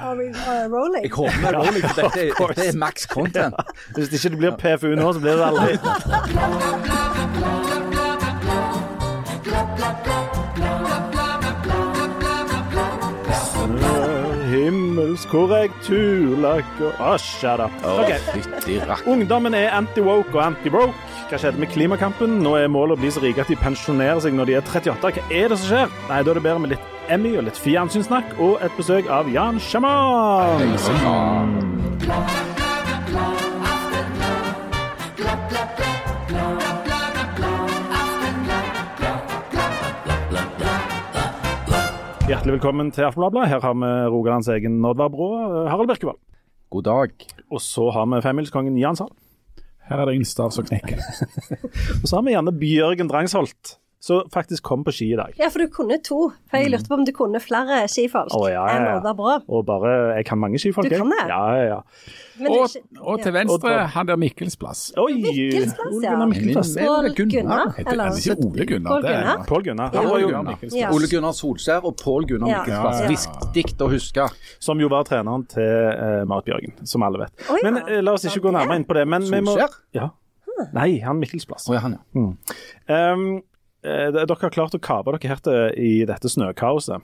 are we uh, rolling? Jeg håper vi er rolling, for dette, er- dette er max content. Hvis det ikke blir PFU nå, så blir det aldri. Himmelskorrekturlakk og ah, shut up. Ok. Fytti rakk. Ungdommen er anti-woke og anti-broke. Hva skjedde med klimakampen? Nå er målet å bli så rike at de pensjonerer seg når de er 38. Hva er det som skjer? Nei, Da er det bedre med litt Emmy og litt fjernsynssnakk og et besøk av Jan Sjaman. Hjertelig velkommen til Aftenbladet. Her har vi Rogalands egen Oddvar Brå, Harald Birkevold. God dag. Og så har vi femmilskongen Jan Sahl. Her er det ingen stav som knekker. Og så har vi gjerne Bjørgen Drangsholt, som faktisk kom på ski i dag. Ja, for du kunne to. For jeg lurte på om du kunne flere skifolk oh, ja, ja, enn ja. Bra Brå. Og bare Jeg kan mange skifolk, Du kan det? Ja, ja, ja. Men Og, ikke- og til venstre, Og- han der Mikkels plass. Oi! Mikkels plass, ja. Plass. Pål Gunnar. Heter eller? han ikke Ole Gunnar? Pål Gunnar. Pål Gunnar. Han var jo, Gunnar plass. Ole Gunnar Solskjær og Pål Gunnar Ja. Mikkelsplass. Ja. Viktig å huske. som jo var treneren til uh, Marit Bjørgen, som alle vet. Oi, ja. Men uh, la oss ikke gå nærmere inn på det. Men vi må Solskjær? ja. Nei, han Mikkels plass. Å ja, han, ja. Um, eh, dere har klart å kape dere her til, i dette snøkaoset.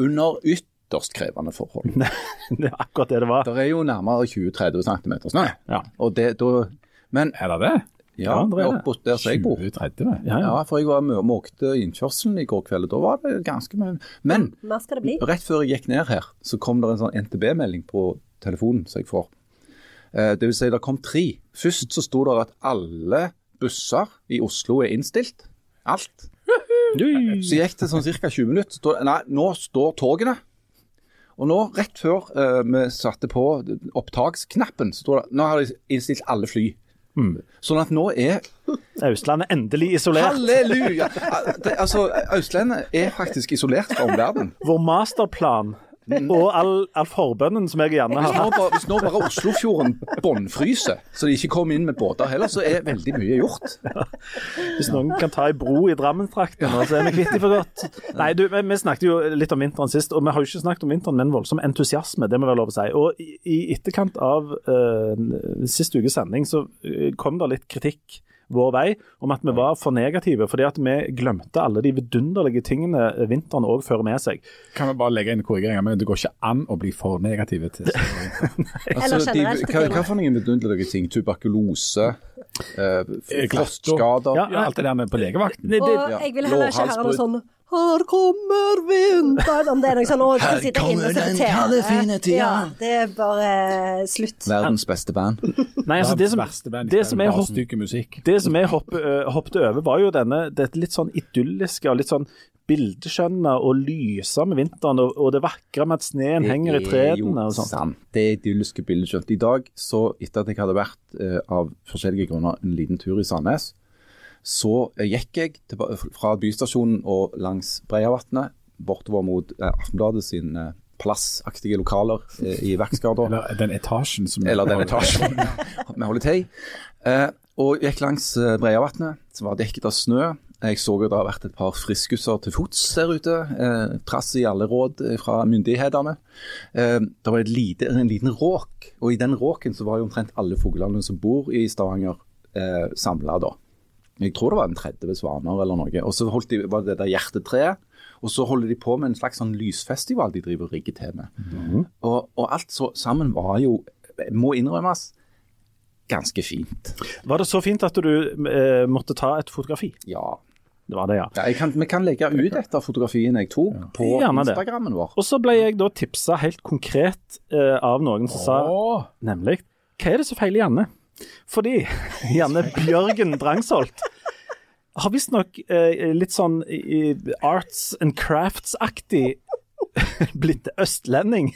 Under ytterst krevende forhold. Det er akkurat det det var. Det er jo nærmere 20-30 cm snø. Ja. Og det da Men Er det det? ja, Ja, det er det. oppå der jeg bor. 2030? Ja, ja. Ja, for jeg var måkte innkjørselen i går kveld, og da var det ganske mye. Men Hva skal det bli? rett før jeg gikk ned her, så kom det en sånn NTB-melding på telefonen som jeg får. Eh, det vil si, det kom tre. Først så sto det at alle busser i Oslo er innstilt. Alt. Så gikk det sånn ca. 20 minutter. så nei, nå står togene. Og nå, rett før uh, vi satte på opptaksknappen, så står det nå har de innstilt alle fly. Sånn at nå er Østlandet endelig isolert. Halleluja! Det, altså, Østlandet er faktisk isolert fra omverdenen. Vår masterplan og all, all forbønnen som jeg gjerne har hatt. hvis nå bare Oslofjorden bånnfryser, så de ikke kommer inn med båter heller, så er veldig mye gjort. Hvis noen kan ta ei bro i Drammenstrakten, så er vi kvitt dem for godt. Nei, du, vi, vi snakket jo litt om vinteren sist, og vi har jo ikke snakket om vinteren med en voldsom entusiasme, det må være lov å si. Og i, i etterkant av uh, sist ukes sending så eh, kom det litt kritikk vår vei om at vi var for negative, fordi at vi glemte alle de vidunderlige tingene vinteren òg fører med seg. Kan vi bare legge inn korrigeringer, men det går ikke an å bli for negative til Altså, de, hva, hva for noen vidunderlige ting? Tuberkulose, eh, Eh, frostskader Ja, Ja, alt det der med på legevakten. Og ja. jeg vil heller ikke høre noe sånn Her kommer vinteren Om det er noe sånn Å, du skal sitte inne og se på TV. Ja, det er bare slutt. Verdens beste band. nei, altså, det som, det som jeg, hopp- Det som jeg hopp, hoppet over, var jo denne, dette litt sånn idylliske og litt sånn bildeskjønne og lyse med vinteren, og, og det vakre med at sneen henger i trærne og sånn. sant. Det er idylliske bildeskjønt. I dag, så etter at jeg hadde vært uh, av forskjellige grunner en liten tur i Sandnes, så gikk jeg til, fra bystasjonen og langs Breiavatnet bortover mot eh, Aftenbladet sin eh, plassaktige lokaler eh, i Verksgata. Eller den etasjen som Eller den etasjen vi holder til i. Eh, og gikk langs eh, Breiavatnet, som var dekket av snø. Jeg så jo det har vært et par friskuser til fots der ute. Eh, trass i alle råd eh, fra myndighetene. Eh, det var lite, en liten råk, og i den råken så var jo omtrent alle fuglene som bor i Stavanger eh, samla da. Jeg tror det var en 30 svaner eller noe. Og så holdt de, var det det der hjertetreet. Og så holder de på med en slags sånn lysfestival de driver og rigger til med. og, og alt så sammen var jo, må innrømmes, ganske fint. Var det så fint at du eh, måtte ta et fotografi? Ja. Det var det, ja. ja kan, vi kan legge ut etter fotografien jeg tok på Gjerne det. Instagrammen vår. Og så ble jeg da tipsa helt konkret eh, av noen som sa nemlig Hva er det som feiler Janne? Fordi Janne Bjørgen Drangsholt har visstnok eh, litt sånn i, arts and crafts-aktig blitt østlending.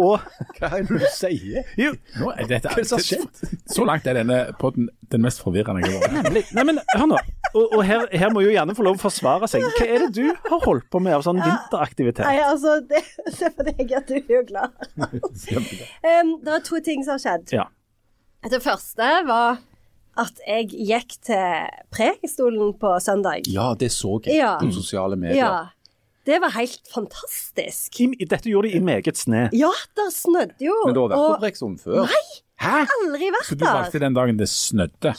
Og Hva er det du sier? jo, nå er dette, Hva er det som har skjedd? Så langt er denne podden den mest forvirrende jeg har vært. nemlig Nei, men hør nå. Og, og her, her må jo Janne få lov å forsvare seg. Hva er det du har holdt på med av sånn vinteraktivitet? Nei, altså, det, det er fordi jeg er jo glad. um, det er to ting som har skjedd. Ja. Det første var at jeg gikk til Prekestolen på søndag. Ja, det så jeg Ja. på sosiale medier. Ja. Det var helt fantastisk. I, dette gjorde de i meget sne. Ja, det snødde jo. Men du har vært på Prekestolen før? Nei! Hæ? aldri vært Så du der. valgte den dagen det snødde?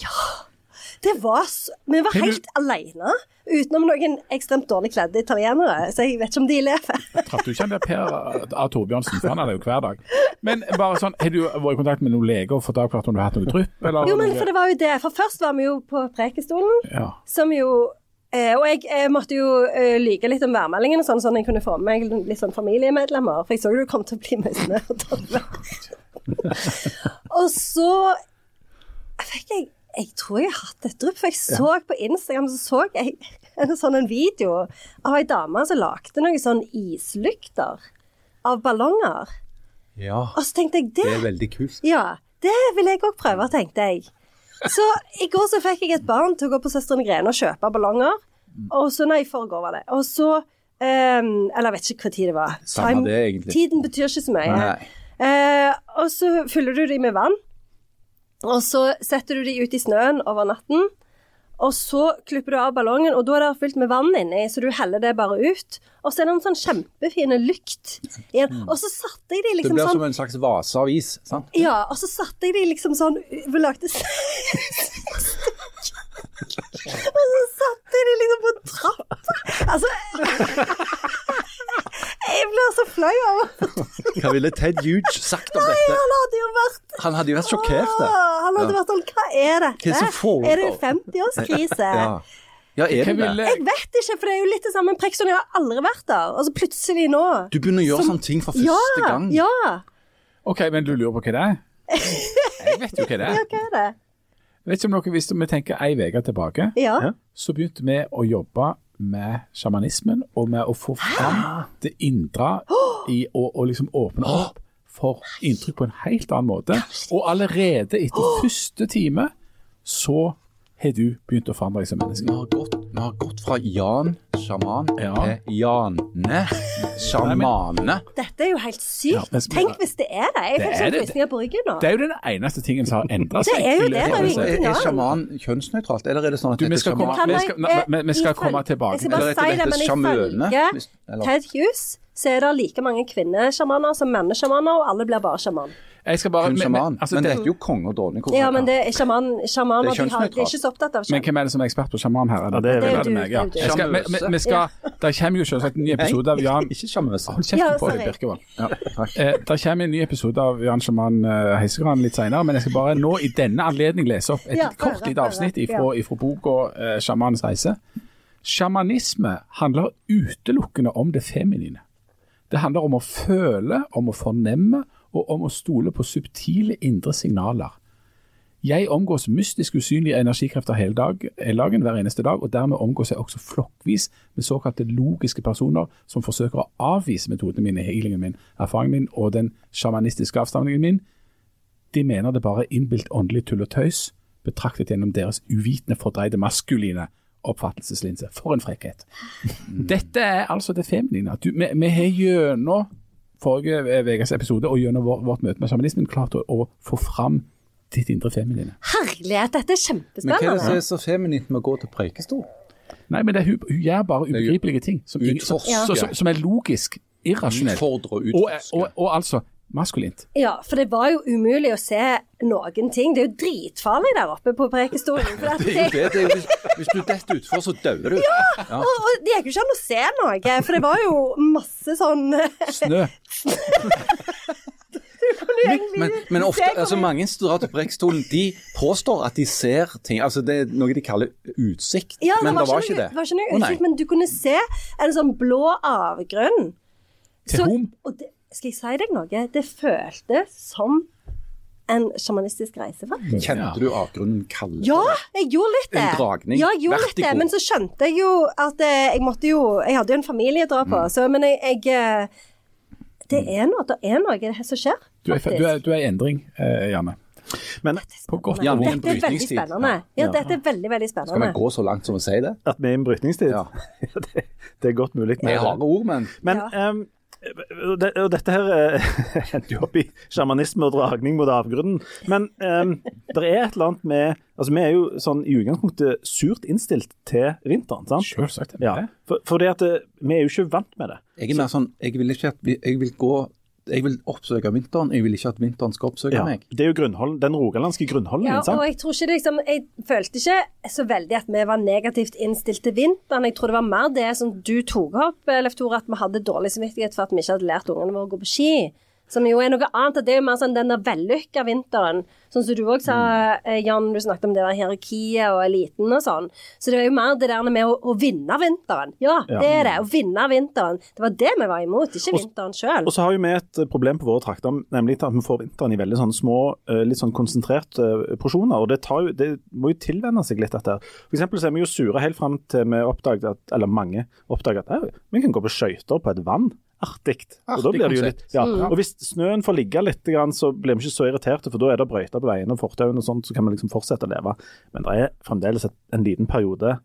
Det var så, Vi var helt du- alene, utenom noen ekstremt dårlig kledde italienere. Så jeg vet ikke om de lever. Traff du ikke han der Per A. Torbjørnsen? For han er det jo hver dag. Men bare sånn, har du vært i kontakt med noen leger og fått avklart om du har hatt noe drypp? Eller Jo, men for det var jo det. For først var vi jo på Prekestolen, Ja. som jo eh, Og jeg, jeg måtte jo eh, lyge litt om værmeldingen sånn, sånn jeg kunne få med meg litt sånn familiemedlemmer. For jeg så jo du kom til å bli mye snø. og tørre. og så fikk jeg Jeg tror jeg har hatt et drypp, for jeg så på Instagram så så jeg en sånn en video av ei dame som lagde noen sånn islykter av ballonger. Ja. Og så tenkte jeg det Det er veldig kult. ja, det vil jeg òg prøve, tenkte jeg. Så i går så fikk jeg et barn til å gå på Søstrene Grene og kjøpe ballonger. Og så, nei, i forgår var det. Og så um, Eller jeg vet ikke hva tid det var. Samme det, egentlig. Tiden betyr ikke så mye. Nei. Eh, og så fyller du dem med vann. Og så setter du de ut i snøen over natten. Og så klipper du av ballongen, og da er det fylt med vann inni, så du heller det bare ut. Og så er det en sånn kjempefin lykt igjen. Og så satte jeg de Det liksom blir sånn som en slags vase av is. sant? ja, og så satte jeg de liksom sånn Vi lagde Og så satte jeg de liksom på trappa. Altså Jeg blir så flau av Hva ville Ted Huge sagt om dette? Han hadde jo vært Han hadde jo vært sjokkert. Åh, Han hadde Ja. vært sånn Hva er dette? Hva er? Er det 50-årskrise? Ja. ja, er det det? Jeg vet ikke, for det er jo litt det samme med Jeg har aldri vært der. Og så plutselig nå Du begynner å gjøre sånne ting for Ja! første gang. Ja! OK, men du lurer på hva det er? Jeg vet jo hva det Ja, er. hva er det? Vet ikke om dere visste, vi tenker ei uke tilbake, Ja. Ja. så begynte vi å jobbe med sjamanismen og med å få fram det indre i å, å liksom åpne opp for inntrykk på en helt annen måte. Og allerede etter første time så har du begynt å forandre deg som menneske. Vi har gått, vi har gått fra Jan sjaman Ja. til Jane sjamane. Dette er jo helt sykt. Ja, men- Tenk hvis det er det. Jeg Det er det. på ryggen nå. Det er jo den eneste tingen som har endra seg. Det er jo det, det er Er, sjaman kjønnsnøytralt, eller er det sånn at Du, vi dette er skal komme- sjaman? Vi skal- men vi skal komme tilbake Jeg skal bare si det, men ifølge Ted Hughes så er det like mange kvinnesjamaner som mennesjamaner, og alle blir bare sjaman. Jeg skal bare, Kun sjaman. altså, Men det, heter jo konge og dronning. Ja, men det er sjaman, sjaman Det er de, har, de er ikke så opptatt av sjaman. men hvem er det som er ekspert på sjaman her? Ja, det er vel- det meg, ja. det er du. Jeg skal, vi, vi, skal, Der kommer jo selvsagt en ny episode av Jan Ikke sjarmøse. Hold kjeften på deg. Birkevold. Ja. Eh, der kommer en ny episode av Jan Sjaman uh, Heisegran litt senere, men jeg skal bare nå i denne anledning lese opp et Ja, kort lite avsnitt ja. ifra, ifra boka uh, 'Sjamanens reise'. Sjamanisme handler utelukkende om det feminine. Det handler om å føle, om å fornemme og om å stole på subtile indre signaler. Jeg omgås mystisk usynlige energikrefter hele, dag, dagen, hver eneste dag, og dermed omgås jeg også flokkvis med såkalte logiske personer som forsøker å avvise metodene mine, healingen min, erfaringen min og den sjamanistiske avstamningen min. De mener det bare er innbilt åndelig tull og tøys, betraktet gjennom deres uvitende, fordreide, maskuline oppfattelseslinse. For en frekkhet. Dette er altså det feminine. Du, vi, vi har gjennom forrige ukes episode og gjennom vår, vårt møte med sjamanismen klart å, å få fram ditt indre feminine. Herlighet, dette er kjempespennende. Men hva er det som er så feminint med å gå til preikestol? Nei, men det, hun, hun gjør bare ubegripelige ting som, som, som, som, er logisk irrasjonelt. Utfordre og Og, og, og altså maskulint. Ja, for det var jo umulig å se noen ting. Det er jo dritfarlig der oppe på Prekestolen. For Det er jo det, det. er jo, hvis, hvis du detter utfor, så dauer du. Ja. og, og det gikk jo ikke an å se noe, for det var jo masse sånn Snø. Men, men ofte, altså mange som drar til Preikestolen, de påstår at de ser ting. Altså Det er noe de kaller utsikt, Ja, men det var noe, ikke det. Det var ikke noe utsikt, oh, men du kunne se en sånn blå avgrunn. Til? Og det, skal jeg si deg noe? Det føltes som en sjamanistisk reise, faktisk. Kjente du avgrunnen kalde? Ja, jeg gjorde litt det. En dragning. Ja, jeg gjorde litt det, men så skjønte jeg jo at eh, jeg måtte jo Jeg hadde jo en familie å dra på, Mm. så men jeg, jeg eh, Det er noe, det er noe som skjer, Du er, faktisk. du er, du er i endring, eh, Janne. Men På godt og vondt. Dette er veldig spennende. Ja, dette er veldig, veldig spennende. Skal vi gå så langt som å si det? at vi er i en brytningstid Ja. det, det er godt mulig. Jeg har ord, men Men Ja. ehm, og det, og dette her endte jo opp i sjamanisme og dragning mot avgrunnen. Men um, det er et eller annet med Altså, vi er jo sånn i utgangspunktet surt innstilt til vinteren, sant? Selvsagt. Ja, for, for det at eh, vi er jo ikke vant med det. Jeg er mer sånn, jeg vil ikke at vi- jeg vil gå Jeg vil oppsøke vinteren, jeg vil ikke at vinteren skal oppsøke Ja, meg. det er jo grunnhold, den rogalandske grunnholden Ja, og jeg tror ikke det, liksom, jeg følte ikke så veldig at vi var negativt innstilt til vinteren. Jeg tror det var mer det som du tok opp, Leif Tore, at vi hadde dårlig samvittighet for at vi ikke hadde lært ungene våre å gå på ski. Som jo er noe annet. Det er jo mer sånn den der vellykka vinteren. Sånn som du òg sa, eh, Jan, du snakket om det der hierarkiet og eliten og sånn. Så det er jo mer det der med å, å vinne vinteren. Ja, Ja. det er det. Å vinne vinteren. Det var det vi var imot, ikke vinteren sjøl. Og så har jo vi et problem på våre trakter, nemlig at vi får vinteren i veldig sånne små, eh, litt sånn konsentrerte eh, porsjoner. og det, tar jo, det må jo tilvenne seg litt, dette her. For eksempel så er vi jo sure helt fram til vi oppdaget at, eller mange oppdager at vi kan gå på skøyter på et vann. Artig. Og, da blir det jo litt, ja. og hvis snøen får ligge litt, så blir vi ikke så irriterte, for da er det brøyter på veiene og fortauene og sånt, så kan vi liksom fortsette å leve. Men det er fremdeles en liten periode,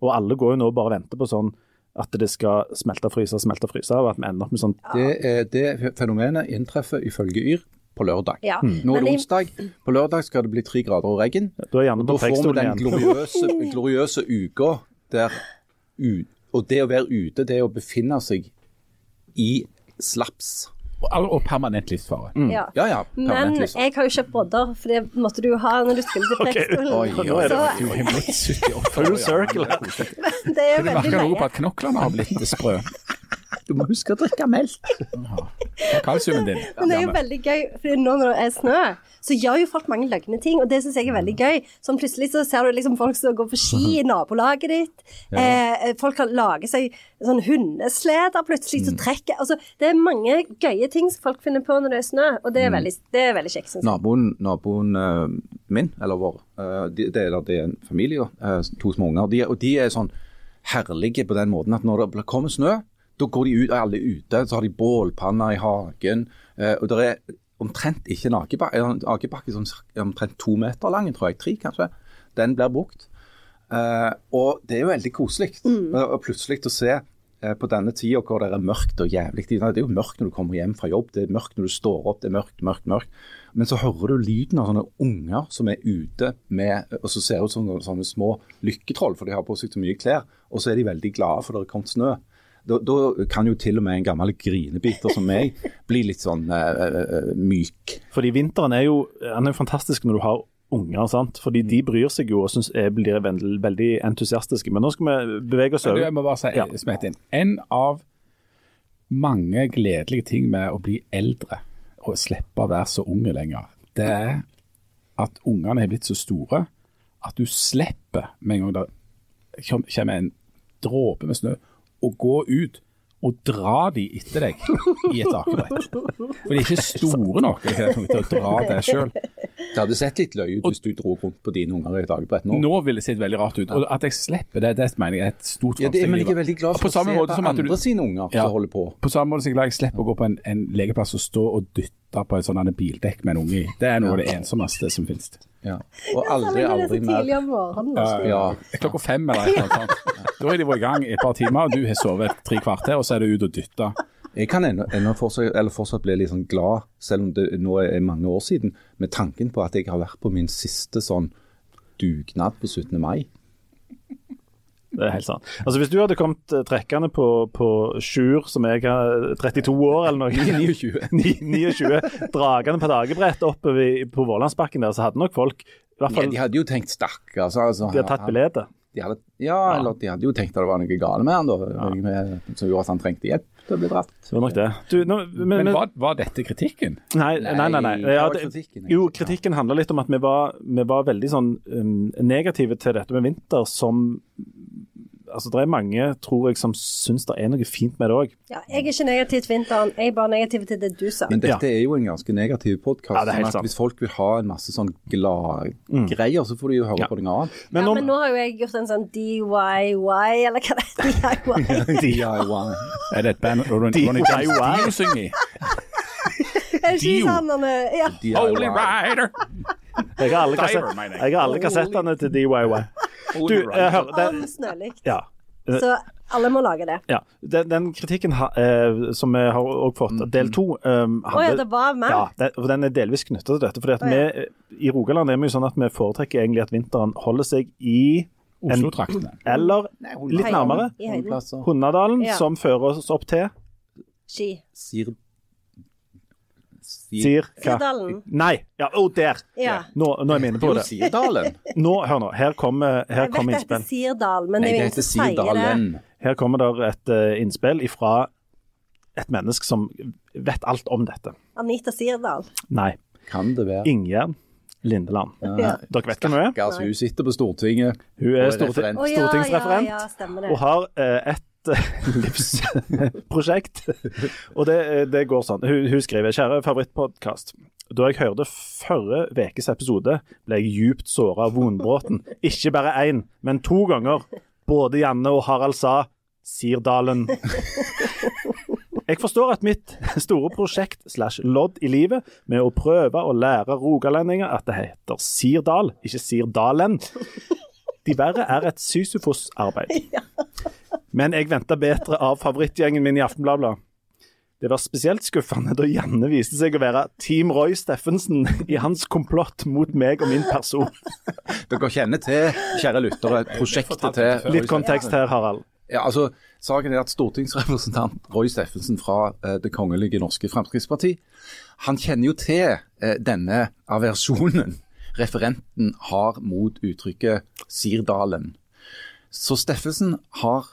og alle går jo nå og bare venter på sånn at det skal smelte og fryse, smelte og fryse, og at vi ender opp med sånn Det, er, det fenomenet inntreffer ifølge Yr på lørdag. Ja. Nå er det onsdag. På lørdag skal det bli tre grader og regn. Da er gjerne Da får vi den gloriøse, gloriøse uka der u, Og det å være ute, det er å befinne seg i slaps. Og, permanent livsfare. Ja. Ja ja, Men permanent liksom. jeg har jo kjøpt brodder, for det måtte du jo ha når du skulle til Preikestolen. okay. oi, Nå er det Så- Du er blitt 78 Full circle. Det er Du veldig merker noe på at knoklene har blitt sprø. Du må huske å drikke melk. Kalsiumen din. Men det er jo veldig gøy, for nå når det er snø, så gjør jo folk mange løgne ting, og det syns jeg er veldig gøy. Sånn plutselig så ser du liksom folk som går på ski i nabolaget ditt. Eh, folk kan lage seg sånn hundesleder plutselig som trekker Altså, det er mange gøye ting som folk finner på når det er snø, og det er veldig, det er veldig kjekt, syns jeg. Naboen, naboen eh, min, eller vår, eh, det, er- det er en familie, eh, to små unger, de, og de er sånn herlige på den måten at når det kommer snø, da går de ut, er alle ute, så har de bålpanner i hagen, eh, og det er omtrent ikke en akebakke, en akebakke som er omtrent to meter lang, tror jeg, tre kanskje, den blir brukt. Eh, og det er jo veldig koselig, Mm. og og plutselig å se eh, på denne tida hvor det er mørkt og jævlig. Det er jo mørkt når du kommer hjem fra jobb, det er mørkt når du står opp, det er mørkt, mørkt, mørkt. Men så hører du lyden av sånne unger som er ute med, og så ser det ut som sånne, sånne små lykketroll, for de har på seg så mye klær, og så er de veldig glade for det er kommet snø. Da, da kan jo til og med en gammel grinebiter som meg bli litt sånn uh, myk. Fordi vinteren er jo, er jo fantastisk når du har unger, sant? fordi de bryr seg jo og synes, jeg blir veldig, veldig entusiastiske. Men nå skal vi bevege oss over. jeg må bare si, Ja. smette inn. En av mange gledelige ting med å bli eldre og slippe å være så unge lenger, det er at ungene er blitt så store at du slipper med en gang det kommer en dråpe med snø, å gå ut og dra de etter deg i et akebrett. For de er ikke store nok til å dra deg sjøl. Det hadde sett litt løye ut hvis du dro rundt på dine unger i et akebrett nå. Nå ville det sett veldig rart ut. Og at jeg slipper det, det mener jeg er et stort Ja, det, framsteg men jeg er veldig glad for å se hva andre du- sine unger Ja. holder på. På samme måte som jeg slipper å gå på en, en legeplass og stå og dytte på et sånt bildekk med en unge i. Det er noe av det ensomste som finnes. Ja. Og aldri, aldri mer. Ja. Klokka fem eller et eller annet. Da er de vært i gang i et par timer, og du har sovet tre kvarter, og så er du ute og dytter. Jeg kan ennå, ennå fortsatt, eller fortsatt bli litt sånn glad, selv om det nå er mange år siden, med tanken på at jeg har vært på min siste sånn dugnad på 17. mai. Det er helt sant. Altså Hvis du hadde kommet eh, trekkende på, på Sjur, som jeg har 32 år eller noe 29. Ni- 29, dragende på dagebrett oppe på Vålandsbakken der, så hadde nok folk i hvert Ja, fall de hadde jo tenkt stakkars. Altså, de har tatt billedet. De hadde, ja, eller de hadde jo tenkt at det var noe galt med han da, med, som gjorde at han trengte hjelp til å bli dratt. Det var nok det. Du, nå, men, Men men, var, var dette kritikken? nei, nei, nei. nei. Ja, det kritikken, jo, kritikken handler litt om at vi var, vi var veldig sånn um, negative til dette med vinter som Altså, Det er mange, tror jeg, som syns det er noe fint med det òg. Ja, jeg er ikke negativ til vinteren, jeg er bare negativ til det du sa. Men dette er jo en ganske negativ podkast. Ja, er sånn hvis folk vil ha en masse sånn gladgreier, så får de jo høre Ja. på noe annet. Men ja, men nå har jo jeg gjort en sånn DIY, eller hva det er. DIY. DIY. Er det et band Ronny James synger i? Er det ikke sånn han er- ja. Holy. Rider! Jeg har alle, Diver, kassett, jeg. har alle kassettene til DYY. Du, eh, hør, den, ja. Så Alle må lage det. Ja, Den, den kritikken ha, eh, som vi har også fått, del to um, oh, ja, det var meg. Ja, den, den er delvis knytta til dette. fordi at oh, ja. vi, I Rogaland er vi jo sånn at vi foretrekker egentlig at vinteren holder seg i Oslo-traktene. Eller litt nærmere. Hundadalen, Ja. som fører oss opp til Ski. Sir... Sier hva? Sirdalen. Nei! Ja, oh, der! Ja. Nå, nå er vi inne på det. Sirdalen. Nå, Hør nå, her kommer, her Jeg kommer vet det heter innspill. Sirdal, men Nei, det er jo heter ingen som sier det. Sirdalen. Her kommer det et uh, innspill fra et menneske som vet alt om dette. Anita Sirdal. Nei. Kan det være? Ingjerd Lindeland. Ja. Dere vet hvem hun er? Stakkars, hun sitter på Stortinget. Hun er Og er storti referent. Ja, stortingsreferent. Ja, ja, stemmer det. og har uh, et eh, livsprosjekt. og det, eh, det går sånn. Hun, hun skriver kjære favorittpodkast. Da jeg hørte forrige ukes episode, ble jeg djupt såra av Vonbråten. Ikke bare én, men to ganger. Både Janne og Harald sa Sirdalen. Jeg forstår at mitt store prosjekt slash lodd i livet med å prøve å lære rogalendinger at det heter Sirdal, ikke Sirdalen, de verre er et Sisyfos-arbeid. Men jeg venta bedre av favorittgjengen min i Aftenbladet. Det var spesielt skuffende da Janne viste seg å være Team Roy Steffensen i hans komplott mot meg og min person. Dere kjenner til, kjære lyttere, prosjektet til Litt kontekst her, Harald. Ja, altså, Saken er at stortingsrepresentant Roy Steffensen fra eh, Det kongelige norske Fremskrittsparti, han kjenner jo til eh, denne aversjonen referenten har mot uttrykket Sirdalen. Så Steffensen har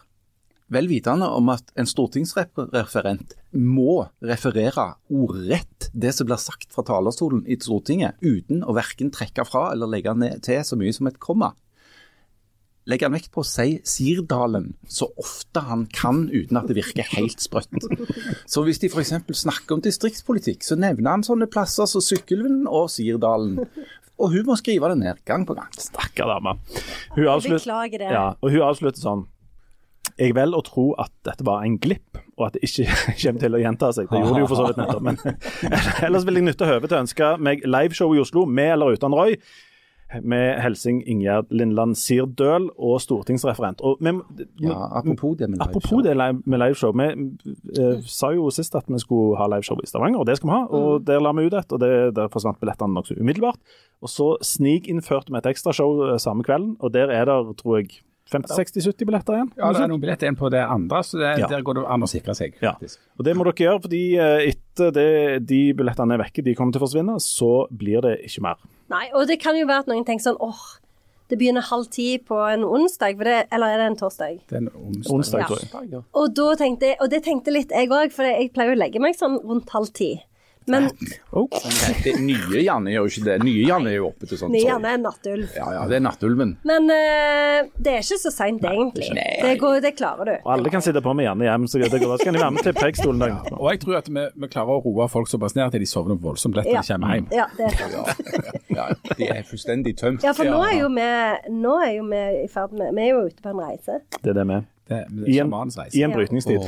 vel vitende om at en stortingsreferent må referere ordrett det som blir sagt fra talerstolen i Stortinget, uten å verken trekke fra eller legge ned til så mye som et komma legger han vekt på å si Sirdalen så ofte han kan, uten at det virker helt sprøtt. Så hvis de f.eks. snakker om distriktspolitikk, så nevner han sånne plasser som Sykkylven og Sirdalen. Og hun må skrive det ned gang på gang. Stakkar dame. Hun avslutter Beklager det. ja, og hun avslutter sånn jeg velger å tro at dette var en glipp, og at det ikke kommer til å gjenta seg. Det gjorde det jo for så vidt nettopp. Men ellers vil jeg nytte høvet til å ønske meg liveshow i Oslo, med eller uten Roy. Med helsing Ingjerd Lindland Sirdøl og stortingsreferent. Og med, Ja, apropos det med Apropos det med liveshow. Vi eh, sa jo sist at vi skulle ha liveshow i Stavanger, og det skal vi ha. Og der la vi ut et, og det, der forsvant billettene nokså umiddelbart. Og så snikinnførte vi et ekstrashow eh, samme kvelden, og der er det, tror jeg, 50-60-70 billetter igjen. Ja, det er noen billetter igjen på det andre, så det, Ja. der går det an å sikre seg. Ja. faktisk. Og det må dere gjøre, fordi eh, etter det, de billettene er vekke, de kommer til å forsvinne, så blir det ikke mer. Nei, og det kan jo være at noen tenker sånn åh, det begynner halv ti på en onsdag, for det, eller er det en torsdag? Det er en onsdag. Onsdag, Ja. tror jeg. Og da tenkte og det tenkte litt jeg òg, for jeg pleier å legge meg sånn rundt halv ti. Men Oh. Det nye Janne gjør jo ikke det. Nye Janne er jo oppe til sånn nye Janne er nattulv. Ja, ja, det er Nattulven. Men uh, det er ikke så seint, egentlig. Det, går, det klarer du. Og alle kan sitte på med Janne hjem, så det går, da skal de være med til Preikstolen. Ja. Og jeg tror at vi, vi klarer å roe folk såpass ned at de sovner voldsomt lett Ja. de kommer hjem. Ja, det er sant. Ja, de er fullstendig tømt. Ja, for nå er jo vi, nå er jo vi i ferd med Vi er jo ute på en reise. Det er det vi Det, det I en. I en brytningstid.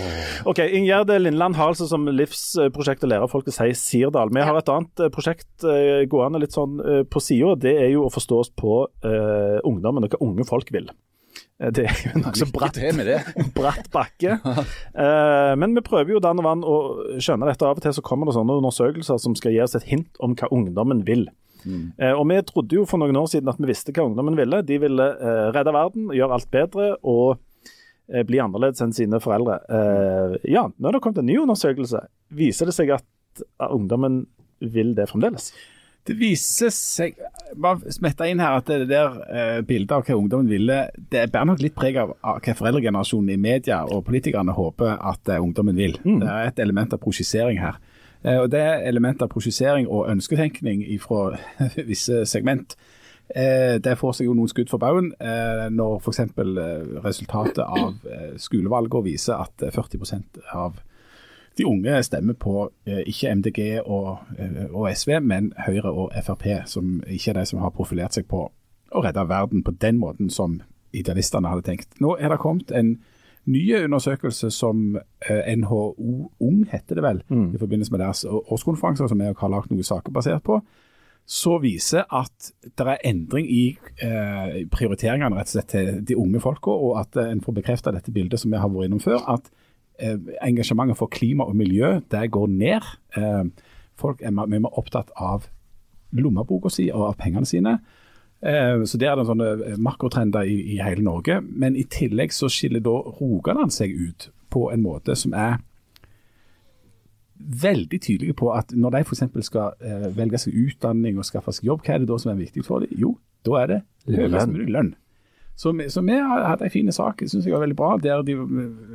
Ok, Ingjerd Lindland har altså som livsprosjekt å lære folk å si Sirdal. Vi har et annet eh, prosjekt eh, gående litt sånn eh, på sida. Det er jo å forstå oss på uh, ungdommen og hva unge folk vil. Det er jo en nokså bratt, til med det. bratt bakke. Uh, men vi prøver jo dann og vann å skjønne dette. Av og til så kommer det sånne undersøkelser som skal gi oss et hint om hva ungdommen vil. Eh, og vi trodde jo for noen år siden at vi visste hva ungdommen ville. De ville eh, redde verden, gjøre alt bedre og bli annerledes enn sine foreldre. Eh, ja, nå har det kommet en ny undersøkelse. Viser det seg at eh, ungdommen vil det fremdeles? Det viser seg bare smette inn her at det der eh, bildet av hva ungdommen ville, det bærer nok litt preg av, hva foreldregenerasjonen i media og politikerne håper at eh, ungdommen vil. Det er et element av prosjisering her. Eh, og Det er element av prosjisering og ønsketenkning fra visse segment. Eh, det får seg jo noen skudd for baugen eh, når f.eks. Eh, resultatet av eh, skolevalget viser at eh, 40% av de unge stemmer på eh, ikke MDG og, eh, og SV, men Høyre og Frp, som ikke er de som har profilert seg på å redde verden på den måten som idealistene hadde tenkt. Nå er det kommet en ny undersøkelse som eh, NHO Ung heter det vel, i forbindelse med deres årskonferanse, som jeg har lagt noen saker basert på, så viser at det er endring i eh, prioriteringene rett og slett til de unge folka, og at eh, en får bekreftet dette bildet som vi har vært innom før, at eh, engasjementet for klima og miljø det går ned. Eh, folk er mye mer opptatt av lommeboka si og av pengene sine. Eh, så Det er det sånne makrotrender i, i hele Norge. Men i tillegg så skiller da Rogaland seg ut på en måte som er veldig tydelige på at når de f.eks. skal eh, velge seg utdanning og skaffe seg jobb, hva er det da som er viktig for dem? Jo, da er det høyest mulig lønn. Så, så vi hatt en fin sak, synes jeg var veldig bra, der de,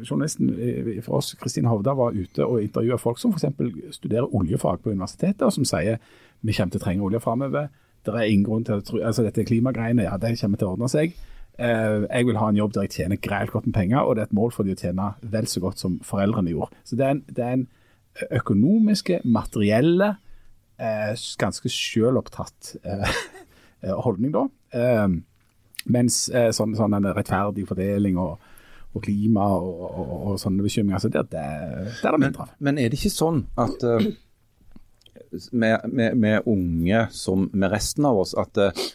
journalisten eh, for oss, Kristin Hovda, var ute og intervjua folk som f.eks. studerer oljefag på universitetet, og som sier vi kommer til å trenge olje framover. Det er ingen grunn til å tro, altså Dette klimagreiene, ja, det kommer til å ordne seg. Uh, jeg vil ha en jobb der jeg tjener greit godt med penger, og det er et mål for de å tjene vel så godt som foreldrene gjorde. Så det er en, det er en økonomiske, materielle, eh, ganske selvopptatt eh, holdning, da. Eh, mens eh, sånn, sånn en rettferdig fordeling og, og klima og, og, og sånne bekymringer, så det, det, det er det mindre av. Men er det ikke sånn at uh, med, med, med unge som med resten av oss, at eh,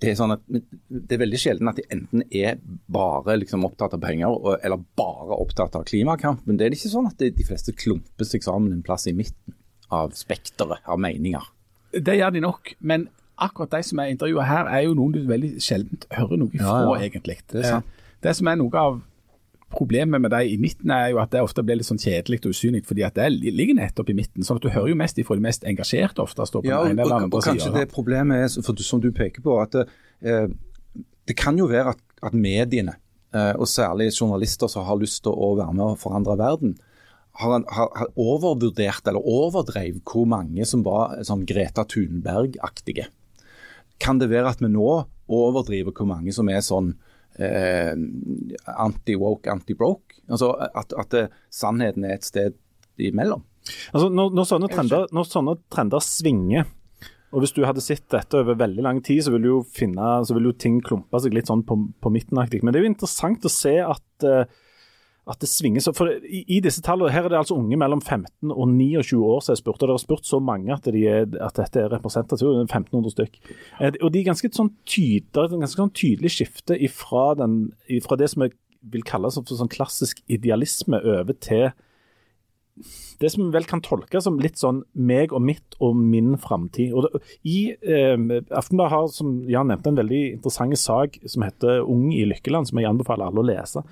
det er sånn at det er veldig sjelden at de enten er bare liksom opptatt av penger og, eller bare opptatt av klimakampen. Det er ikke sånn at de, de fleste klumper seg sammen en plass i midten av spekteret av meninger. Det gjør de nok, men akkurat de som er intervjua her, er jo noen du veldig sjelden hører noe fra, Ja, ja. egentlig. Det sant. Det som er noe av problemet med de i midten, er jo at det ofte blir litt sånn kjedelig og usynlig, fordi at det ligger nettopp i midten. sånn at du hører jo mest ifra de mest engasjerte ofte. Står på Ja, og, den ene eller og, andre og kanskje siden. det problemet er, for, som du peker på, at eh, det kan jo være at, at mediene, eh, og særlig journalister som har lyst til å være med og forandre verden, har, har, har overvurdert eller overdrev hvor mange som var sånn Greta Thunberg-aktige. Kan det være at vi nå overdriver hvor mange som er sånn eh, anti-woke, anti-broke? Altså at, at det, sannheten er et sted imellom? Altså, når, når, sånne trender, når sånne trender svinger, og hvis du hadde sett dette over veldig lang tid, så vil jo finne, så vil jo ting klumpe seg litt sånn på, på midtenaktig. Men det er jo interessant å se at, eh, at det svinger så. For i, i disse tallene, her er det altså unge mellom 15 og 29 år som er spurt, og det er spurt så mange at, de er, at dette er representativt, er 1500 stykk. Eh, Og de er ganske sånn tydelig, er et ganske sånn tydelig skifte ifra det som jeg vil kalle som sånn klassisk idealisme over til det som vel kan tolkes som litt sånn meg og mitt og min framtid. Eh, Aftenbladet har, som Jan nevnte, en veldig interessant sak som heter 'Ung i Lykkeland', som jeg anbefaler alle å lese.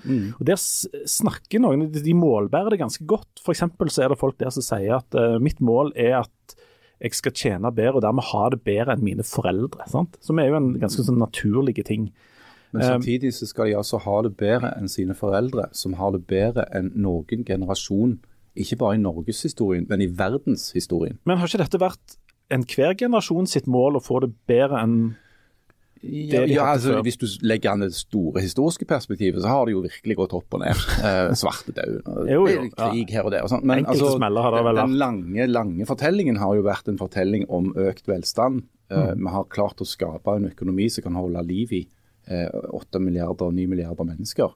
Og Der snakker noen, de målbærer det ganske godt. For så er det folk der som sier at eh, mitt mål er at jeg skal tjene bedre og dermed ha det bedre enn mine foreldre. Sant? Som er jo en ganske sånn naturlig ting. Men samtidig så skal de altså ha det bedre enn sine foreldre, som har det bedre enn noen generasjon, ikke bare i norgeshistorien, men i verdenshistorien. Men har ikke dette vært enhver generasjon sitt mål å få det bedre enn Ja, de ja altså før. Hvis du legger an det store historiske perspektivet, så har det jo virkelig gått opp og ned. Eh, Svartedauden og krig her og der. Og sånt. Men altså, det den, den lange, lange fortellingen har jo vært en fortelling om økt velstand. Eh, Vi har klart å skape en økonomi som kan holde liv i eh, 8 milliarder, 9 milliarder mennesker.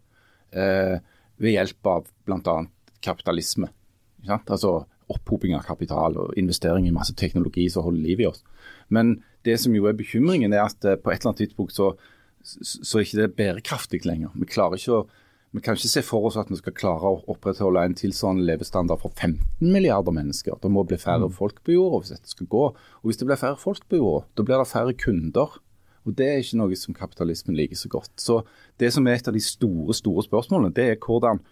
Eh, ved hjelp av bl.a. kapitalisme. Ikke sant? Altså opphoping av kapital og investering i masse teknologi som holder liv i oss. Men det som jo er bekymringen, er at eh, på et eller annet tidspunkt så, så, er ikke det bærekraftig lenger. Vi klarer ikke å vi kan ikke se for oss at vi skal klare å opprettholde en tilsvarende levestandard for 15 milliarder mennesker. Det må bli færre folk på jorda hvis dette skal gå. Og hvis det blir færre folk på jorda, da blir det færre kunder. Og Det er ikke noe som kapitalismen liker så godt. Så Det som er et av de store store spørsmålene, det er hvordan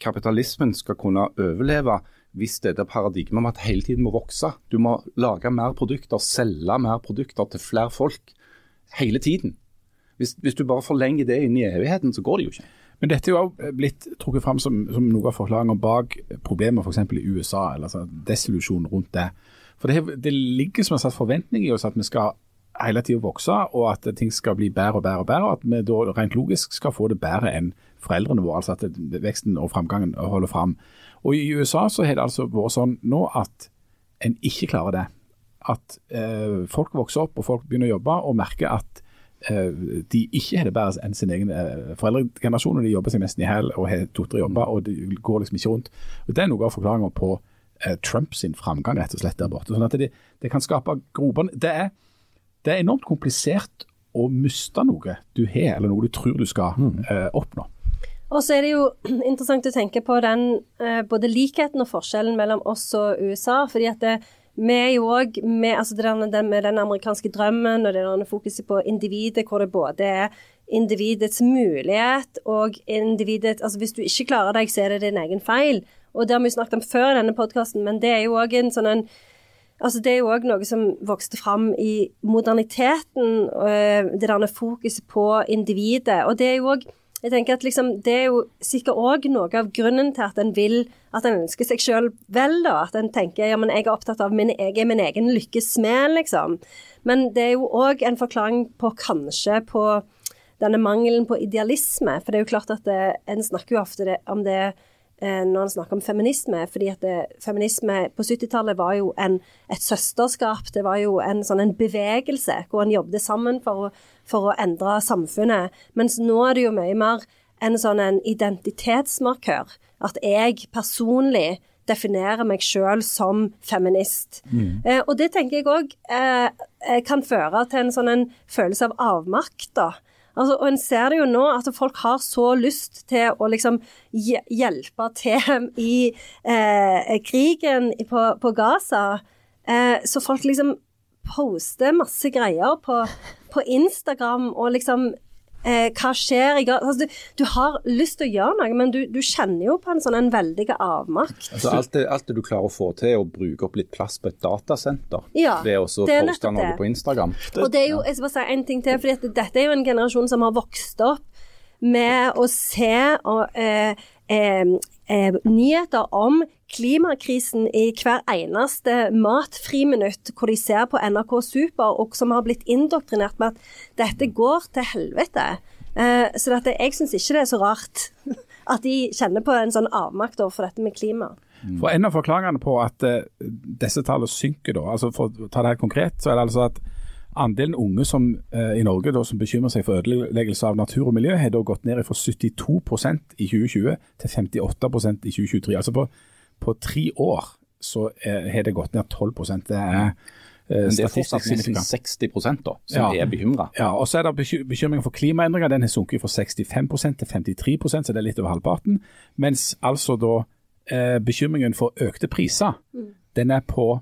kapitalismen skal kunne overleve hvis dette paradigmet om at hele tiden må vokse. Du må lage mer produkter, selge mer produkter til flere folk hele tiden. Hvis, hvis du bare forlenger det inn i evigheten, så går det jo ikke. Men dette er jo blitt trukket fram som, som noe av forklaringen bak problemer f.eks. i USA, eller altså desillusjonen rundt det. For det, det ligger som en slags forventning i oss at vi skal hele tida vokse, og at ting skal bli bedre og bedre og bedre, og at vi da rent logisk skal få det bedre enn foreldrene våre. altså at veksten og framgangen holder fram. Og I USA så har det altså vært sånn nå at en ikke klarer det. At eh, folk vokser opp og folk begynner å jobbe og merker at eh, de ikke har det bedre enn sin egen eh, foreldregenerasjon. og De jobber seg nesten i hæl og har to-tre jobber, og det går liksom ikke rundt. Og Det er noe av forklaringa på eh, Trump framgang rett og slett der borte. Sånn at det, det kan skape grobånd. Det, er- det er enormt komplisert å miste noe du har, eller noe du tror du skal eh, oppnå. Og så er det jo interessant å tenke på den eh, både likheten og forskjellen mellom oss og USA. fordi at det, vi er jo òg med, altså det der, den, med den amerikanske drømmen og det der fokuset på individet, hvor det både er individets mulighet og individet Altså hvis du ikke klarer deg, så er det din egen feil. Og det har vi snakket om før i denne podkasten, men det er jo òg en sånn en Altså Det er jo òg noe som vokste fram i moderniteten, øh, det der fokuset på individet. Og det er jo òg jeg tenker at liksom, Det er jo sikkert òg noe av grunnen til at en vil, at en ønsker seg sjøl vel. da, At en tenker ja, men jeg er opptatt av min, jeg er min egen lykkes smed, liksom. Men det er jo òg en forklaring på kanskje på denne mangelen på idealisme. For det er jo klart at det, en snakker jo ofte det, om det eh, når han snakker om feminisme, fordi at det, feminisme på 70-tallet var jo en, et søsterskap. Det var jo en sånn en bevegelse hvor en jobbet sammen for å, for å endre samfunnet. Mens nå er det jo mye mer en sånn en identitetsmarkør. At jeg personlig definerer meg sjøl som feminist. Eh, og det tenker jeg òg eh, eh, kan føre til en sånn en følelse av avmakt, da. Altså, og en ser det jo nå, at folk har så lyst til å liksom hjelpe til i eh, krigen på, på Gaza. Eh, så folk liksom poster masse greier på, på Instagram og liksom eh, Hva skjer i Altså, du, du har lyst til å gjøre noe, men du, du kjenner jo på en sånn en veldig avmakt. Altså alt, det, alt det du klarer å få til, er å bruke opp litt plass på et datasenter Ja, ved å så det er poste noe på Instagram. Og det er jo, jeg skal bare si en ting til, fordi at dette er jo en generasjon som har vokst opp med å se og, eh, eh, eh, nyheter om klimakrisen i hver eneste matfriminutt, hvor de ser på NRK Super, og som har blitt indoktrinert med at dette går til helvete. Eh, så dette, jeg syns ikke det er så rart at de kjenner på en sånn avmakt overfor dette med klima. For En av forklaringene på at eh, disse tallene synker, da, altså for å ta det helt konkret, så er det altså at andelen unge som, eh, i Norge da, som bekymrer seg for ødeleggelse av natur og miljø, har da gått ned fra 72% i 2020 til 58% i 2023. Altså på, på tre år så eh, har det gått ned 12 Det er eh, Men det er fortsatt nesten 60 da, som Ja. er bekymra. Ja, og så er det beky- bekymring for klimaendringer. Den har sunket fra 65% til 53% så det er litt over halvparten. Mens altså da eh, bekymringen for økte priser, den er på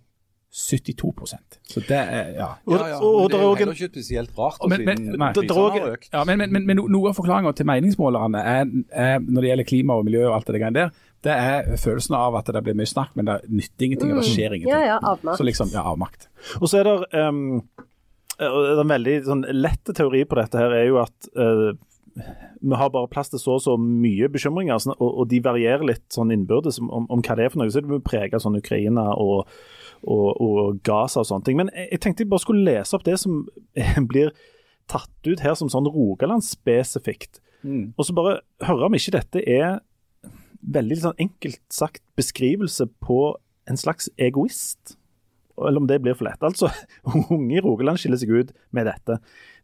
72% Så det er ja. Ja, ja, og, det er jo heller ikke spesielt rart, Men- men- siden. Prisene har økt. Ja, men, men, men, men noe av forklaringa til meningsmålerne er, er, når det gjelder klima og miljø og alt det greiene der, det er følelsen av at det blir mye snakk, men det nytter ingenting, og det skjer ingenting. Ja, ja, avmakt. Så liksom, ja, avmakt. Og så er det um, En veldig sånn, lett teori på dette her er jo at uh, vi har bare plass til så og så mye bekymringer, sånn, og, og de varierer litt sånn innbyrdes om, om, hva det er for noe. Så det vil prege sånn Ukraina og, og, og Gaza og sånne ting. Men jeg, jeg tenkte jeg bare skulle lese opp det som blir tatt ut her som sånn Rogaland-spesifikt. Mm. Og så bare høre om ikke dette er veldig sånn enkelt sagt beskrivelse på en slags egoist. Eller om det blir for lett. Altså, unge i Rogaland skiller seg ut med dette.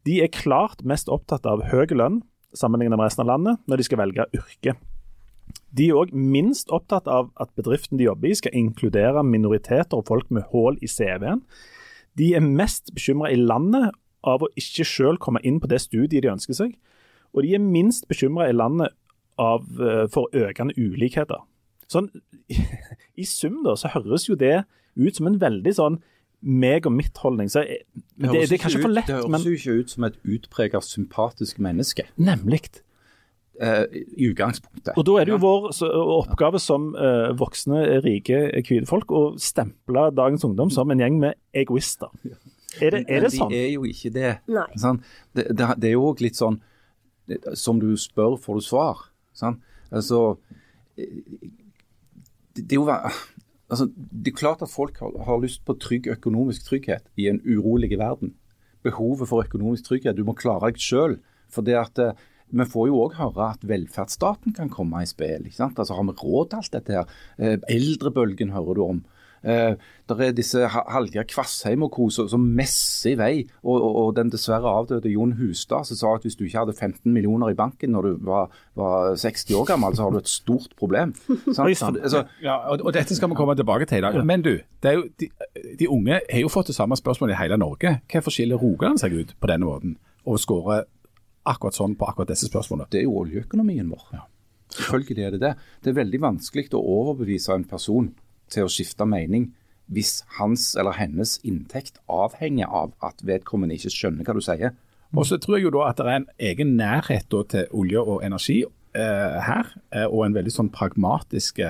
De er klart mest opptatt av høy lønn sammenlignet med resten av landet når de skal velge yrke. De er òg minst opptatt av at bedriften de jobber i skal inkludere minoriteter og folk med hull i CV-en. De er mest bekymra i landet av å ikke sjøl komme inn på det studiet de ønsker seg. Og de er minst bekymra i landet av, eh, for økende ulikheter. Sånn, I sum da, så høres jo det ut som en veldig sånn meg og mitt-holdning. Så jeg, det, det, høres er kanskje ut, for lett, men Det høres jo ikke ut som et utpreget sympatisk menneske, Nemlig. Eh, i utgangspunktet. Og da er det jo vår oppgave som eh, voksne, rike, hvite folk å stemple dagens ungdom som en gjeng med egoister. Er det, Men- er det men sånn? De er jo ikke det. Nei. Sant? Det, det, det er jo òg litt sånn Som du spør, får du svar. Sånn? Altså eh, det, det er jo altså, Det er klart at folk har, har lyst på trygg økonomisk trygghet i en urolig verden. Behovet for økonomisk trygghet. Du må klare deg sjøl. For det at vi får jo òg høre at velferdsstaten kan komme i spill. ikke sant? Altså Har vi råd til alt dette her? Eh, Eldrebølgen hører du om. Eh, der er disse Ha- Hallgeir Kvassheim og co. som som messer i vei. Og, og, og den dessverre avdøde Jon Hustad som sa at hvis du ikke hadde 15 millioner i banken når du var, var 60 år gammel, så har du et stort problem. Sant? Altså, Ja, og, og dette skal vi komme tilbake til i dag. Men du, det er jo, de, de unge har jo fått det samme spørsmålet i hele Norge. Hvorfor skiller Rogaland seg ut på denne måten og skårer akkurat sånn på akkurat disse spørsmålene? det er jo oljeøkonomien vår. Selvfølgelig er det det. Det er veldig vanskelig å overbevise en person til å skifte mening hvis hans eller hennes inntekt avhenger av at vedkommende ikke skjønner hva du sier. Og så tror jeg jo da at det er en egen nærhet til olje og energi eh, her, eh, og en veldig sånn pragmatisk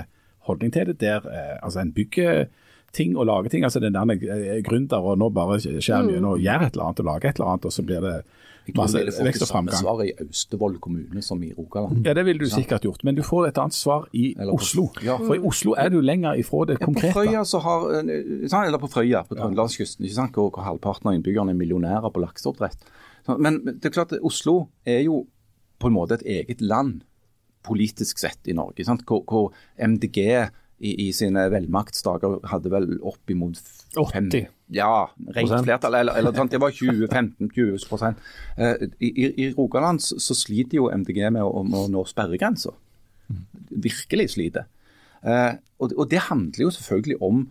holdning til det, der eh, altså en bygger ting og lager ting. altså Den der eh, gründer og nå bare skjærer mye, nå gjør et eller annet og lager et eller annet, og så blir det masse vekst og framgang. Jeg tror det og samme svar i Austevoll kommune som i Rogaland. Ja, det ville du sikkert gjort, men du får et annet svar i Eller på- Oslo. ja. For i Oslo er du lenger ifra det Ja, på. Frøya så har, eh, eller på Frøya, på Trøndelagskysten, ikke sant, hvor, halvparten av innbyggerne er millionærer på lakseoppdrett. Men men det er klart at Oslo er jo på en måte et eget land politisk sett i Norge. Sant, hvor, hvor MDG i, i sine velmaktsdager hadde vel oppimot f- 80. Ja, rent flertall. Eller, eller sant, det var 20-15-20 prosent. Eh, i, i, I Rogaland så, så sliter jo MDG med å, å nå sperregrensa. Virkelig sliter. Eh, og, og det handler jo selvfølgelig om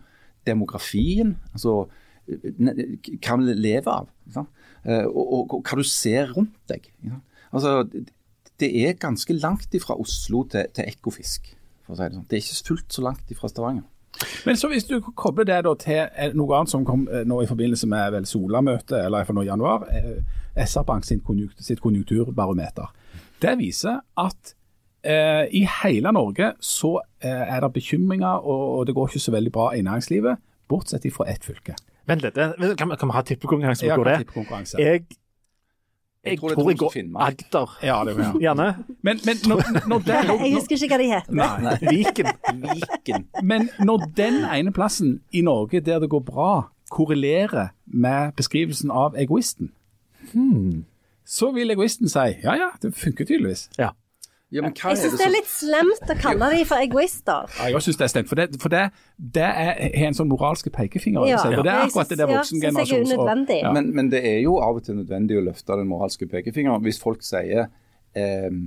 demografien. altså hva vi lever av. Eh, og, og, og hva du ser rundt deg. Altså, det- det er ganske langt ifra Oslo til, til Ekofisk. For å si det sånn. Det er ikke fullt så langt ifra Stavanger. Men så hvis du kobler det da til eh, noe annet som kom eh, nå i forbindelse med vel Sola-møtet, eller for nå i januar, eh, SR-Bank sin sitt konjunkturbarometer. Det viser at eh, i hele Norge så eh, er det bekymringer, og, og det går ikke så veldig bra i næringslivet, bortsett fra ett fylke. Vent litt, kan, vi- kan vi ha tippekonkurranse? Ja, tippekonkurranse. Jeg, Jeg jeg tror det tror jeg går. Agder. Ja, det ja. Gjerne. Men, men når, når det, Jeg husker ikke hva de heter. Nei. Viken. Viken. Men når den ene plassen i Norge der det går bra, korrelerer med beskrivelsen av egoisten, så vil egoisten si ja ja, det funker tydeligvis. Ja. Ja, men hva Jeg syns det er litt slemt å kalle de for egoister. Ja, jeg syns det er slemt, For det, for det, det er, har en sånn moralske pekefinger over Ja. Og det er akkurat det der ja, er voksengenerasjons... unødvendig. Ja. Men, men det er jo av og til nødvendig å løfte den moralske pekefingeren. Hvis folk sier ehm,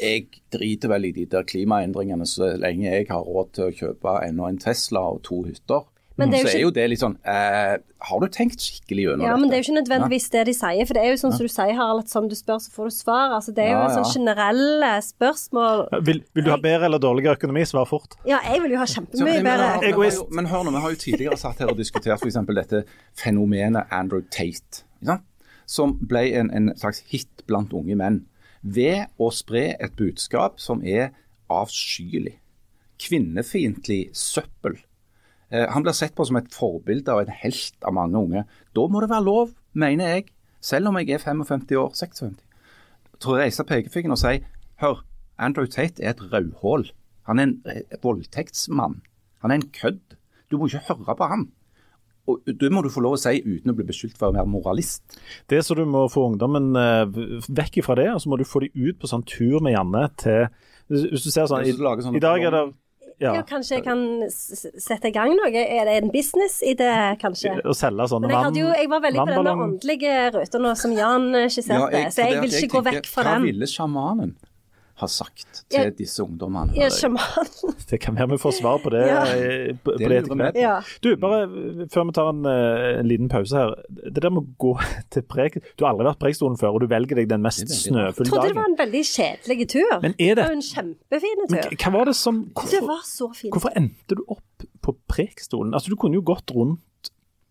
jeg driter vel i de der klimaendringene så lenge jeg har råd til å kjøpe enda en Tesla og to hytter. Men det er jo så er jo det litt sånn eh, Har du tenkt skikkelig gjennom Ja, dette? men det er jo ikke nødvendigvis det de sier. For det er jo sånn som du sier, Harald, at som du spør, så får du svar. Altså, det er jo Ja, en sånn generelle spørsmål. Vil, vil du ha bedre eller dårligere økonomi? Svar fort. Ja, jeg vil jo ha Så, kjempemye men, bedre. Egoist. men hør nå, vi har jo tidligere satt her og diskutert f.eks. dette fenomenet Andrew Tate. Ikke? Som ble en, en slags hit blant unge menn. Ved å spre et budskap som er avskyelig. Kvinnefiendtlig søppel. Eh, han blir sett på som et forbilde og en helt av mange unge. Da må det være lov, mener jeg, selv om jeg er 55 år, 56, til å reise pekefingeren og si hør, Andrew Tate er et rødhål. Han er en eh, voldtektsmann. Han er en kødd. Du må ikke høre på han. Og Det må du få lov å si uten å bli beskyldt for å være moralist. Det så du må få ungdommen eh, vekk fra det, og så må du få dem ut på sånn tur med Janne til Hvis du ser sånn I, Ja, så lage sånne i dag er det Ja, ja, kanskje jeg kan sette i gang noe? Er det en businessidé, kanskje? å selge sånne Men jeg, jo, jeg var veldig på denne åndelige ruta nå, som Jan eh, skisserte, så jeg vil ikke gå tenker, vekk fra den. Hva ville sjamanen ha sagt til til disse ungdommene? Ja, sjaman. Det kan være vi får svar på det, Ja. på, på Det det hvert. Ja. Du, bare før vi tar en, eh, en liten pause her. Det der med å gå til prek Du har aldri vært på Preikestolen før, og du velger deg den mest snøfulle dagen. Jeg trodde det var en veldig kjedelig tur. Men er det- det var en kjempefin Men tur. hva var det som Det Hvorfor, var så fint. hvorfor endte du opp på Preikestolen? Altså, du kunne jo gått rundt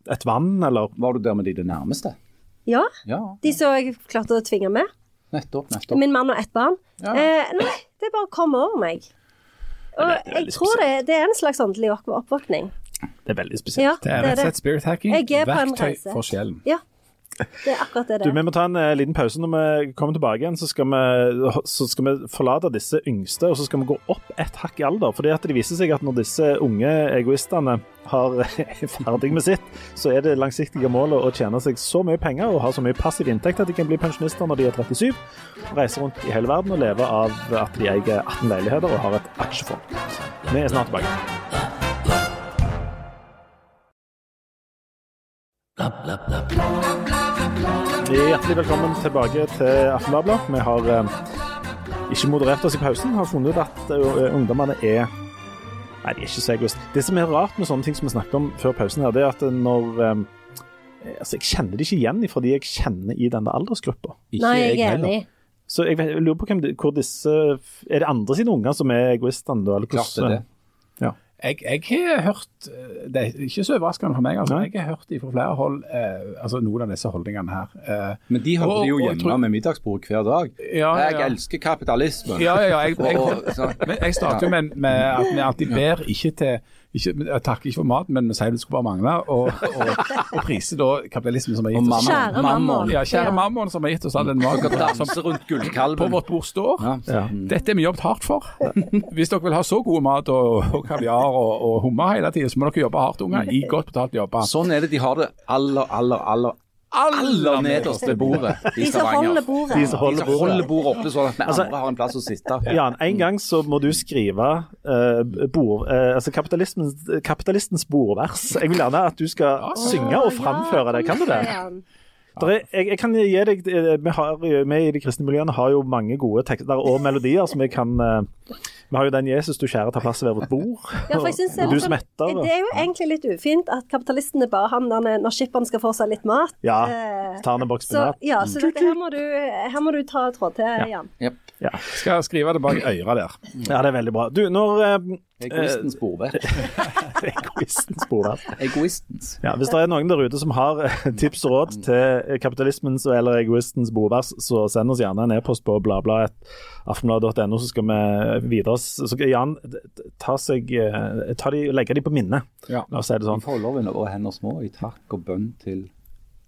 et vann, eller Var du der med de det nærmeste? Ja, Ja, de som jeg klarte å tvinge med. Nettopp. nettopp. Min mann og ett barn. Ja. Eh, nei, det bare kom over meg. Og er jeg tror det, det er en slags åndelig opp- oppvåkning. Det er veldig spesielt. Ja, Det er rett og slett spirit hacking. Jeg er på en Verktøy reise. for sjelen. Ja, det er akkurat det det er. Vi må ta en eh, liten pause. Når vi kommer tilbake igjen, så skal, vi, så skal vi forlate disse yngste, og så skal vi gå opp et hakk i alder. Fordi at det viser seg at når disse unge egoistene har, er ferdig med sitt, så er det langsiktige målet å tjene seg så mye penger og ha så mye passiv inntekt at de kan bli pensjonister når de er 37, reise rundt i hele verden og leve av at de eier 18 leiligheter og har et aksjefond. Vi er snart tilbake. Hjertelig velkommen tilbake til Aftenbladet. Vi har eh, ikke moderert oss i pausen. Har funnet ut at uh, ungdommene er Nei, de er ikke så egoist. Det som er rart med sånne ting som vi snakket om før pausen, her, det er at når eh, Altså, jeg kjenner det ikke igjen fordi jeg kjenner i denne aldersgruppa. Nei, jeg er heller. enig. Så jeg, vet- jeg lurer på hvem, det- hvor disse Er det andre sine unger som er egoistene, da? Eller Klart det er det. Jeg, jeg har hørt eh, Det er ikke så overraskende for meg. Altså. Nei. Jeg har hørt fra flere hold eh, altså noen av disse holdningene her. Eh, Men de hadde Og- jo hjemme tror- med middagsbord hver dag. ja, Jeg ja. elsker kapitalismen. Ja, ja, ja. Jeg, jeg, Og- så- men jeg starter jo med, med at vi alltid ber ikke til ikke, Jeg takker ikke for maten, men vi sier det skulle bare mangle. Og, og, og priser da kapitalismen som har gitt oss mammon. Kjære mammon. Ja, kjære Ja. mammon som har gitt oss all den maten som på vårt bord står. Ja. Ja. Dette har vi jobbet hardt for. Hvis dere vil ha så god mat og, og kaviar og, og hummer hele tiden, så må dere jobbe hardt, unger. I godt betalt jobber. Sånn er det de har det aller, aller, aller aller nederst ved bordet i De som Stavanger. holder bordet. De som De holder bordet. bordet oppe sånn at vi Altså- andre har en plass å sitte. Jan, en gang så må du skrive uh, bord, uh, altså kapitalistens, kapitalistens bordvers. Jeg vil gjerne at du skal synge og framføre det. Kan du det? Er, jeg, jeg kan gi deg eh, Vi har, vi i de kristne miljøene har jo mange gode tekster og melodier som vi kan eh, Vi har jo den 'Jesus du kjære tar plass ved vårt bord'. Ja, for jeg synes det, og du litt som sånn- etter. det er jo egentlig litt ufint at kapitalistene bare havner når- skipperen skal få seg litt mat. Ja, ta han en boks spinat. ja, så dette her må du, her må du ta tråd til, Jan. Yep. Ja. Skal skrive det bak øra der. ja, det er veldig bra. Du, når eh, Egoistens bordvett. Egoistens bordvers. Egoistens. Ja, hvis det er noen der ute som har eh, tips og råd til kapitalismens eller egoistens bordvers, så send oss gjerne en e-post på bladbladet.aftenbladet.no, så skal vi videre. Så skal Jan ta seg, eh, ta de, legge de på minnet, Ja. la oss si det sånn. Forloven og hender små i takk og bønn til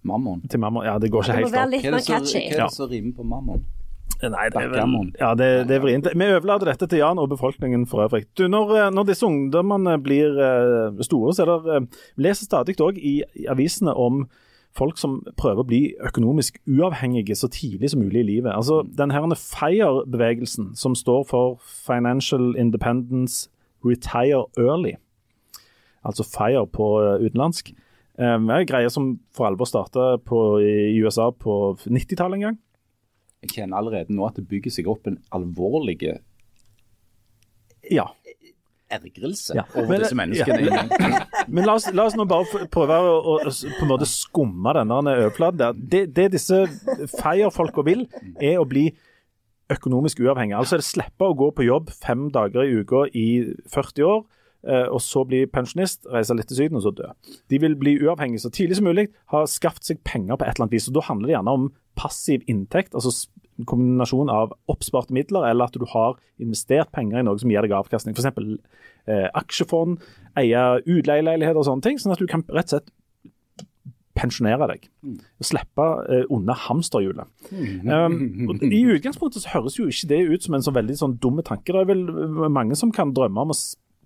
mammon. Til mammon, Ja, det går ikke helt opp. Hva er det som rimer på mammon? Nei, det er vel, ja, det, det er vrient. Vi overlater dette til Jan og befolkningen for øvrig. Du, når, eh, når disse ungdommene blir eh, store, så er det eh, leser stadig òg i, avisene om folk som prøver å bli økonomisk uavhengige så tidlig som mulig i livet. Altså, Den her FIRE-bevegelsen, som står for Financial Independence Retire Early, altså FIRE på utenlandsk, er en greie som for alvor starta i USA på 90-tallet en gang. Jeg kjenner allerede nå at det bygger seg opp en alvorlig Ja. ergrelse Ja. over Men- disse menneskene. Men la oss, la oss nå bare prøve å, å på en måte skumme denne overflaten der. Det, det disse FIRE-folka vil, er å bli økonomisk uavhengig. Altså det slippe å gå på jobb fem dager i uka i 40 år, eh, og så bli pensjonist, reise litt til Syden og så dø. De vil bli uavhengige så tidlig som mulig, ha skaffet seg penger på et eller annet vis. og Da handler det gjerne om passiv inntekt, altså en kombinasjon av oppsparte midler, eller at du har investert penger i noe som gir deg avkastning. F.eks. Eh, aksjefond, eie utleieleiligheter og sånne ting, sånn at du kan rett og slett pensjonere deg. Og Slippe eh, unna hamsterhjulet. Um, I utgangspunktet så høres jo ikke det ut som en så veldig sånn dumme tanke. Det er vel mange som kan drømme om å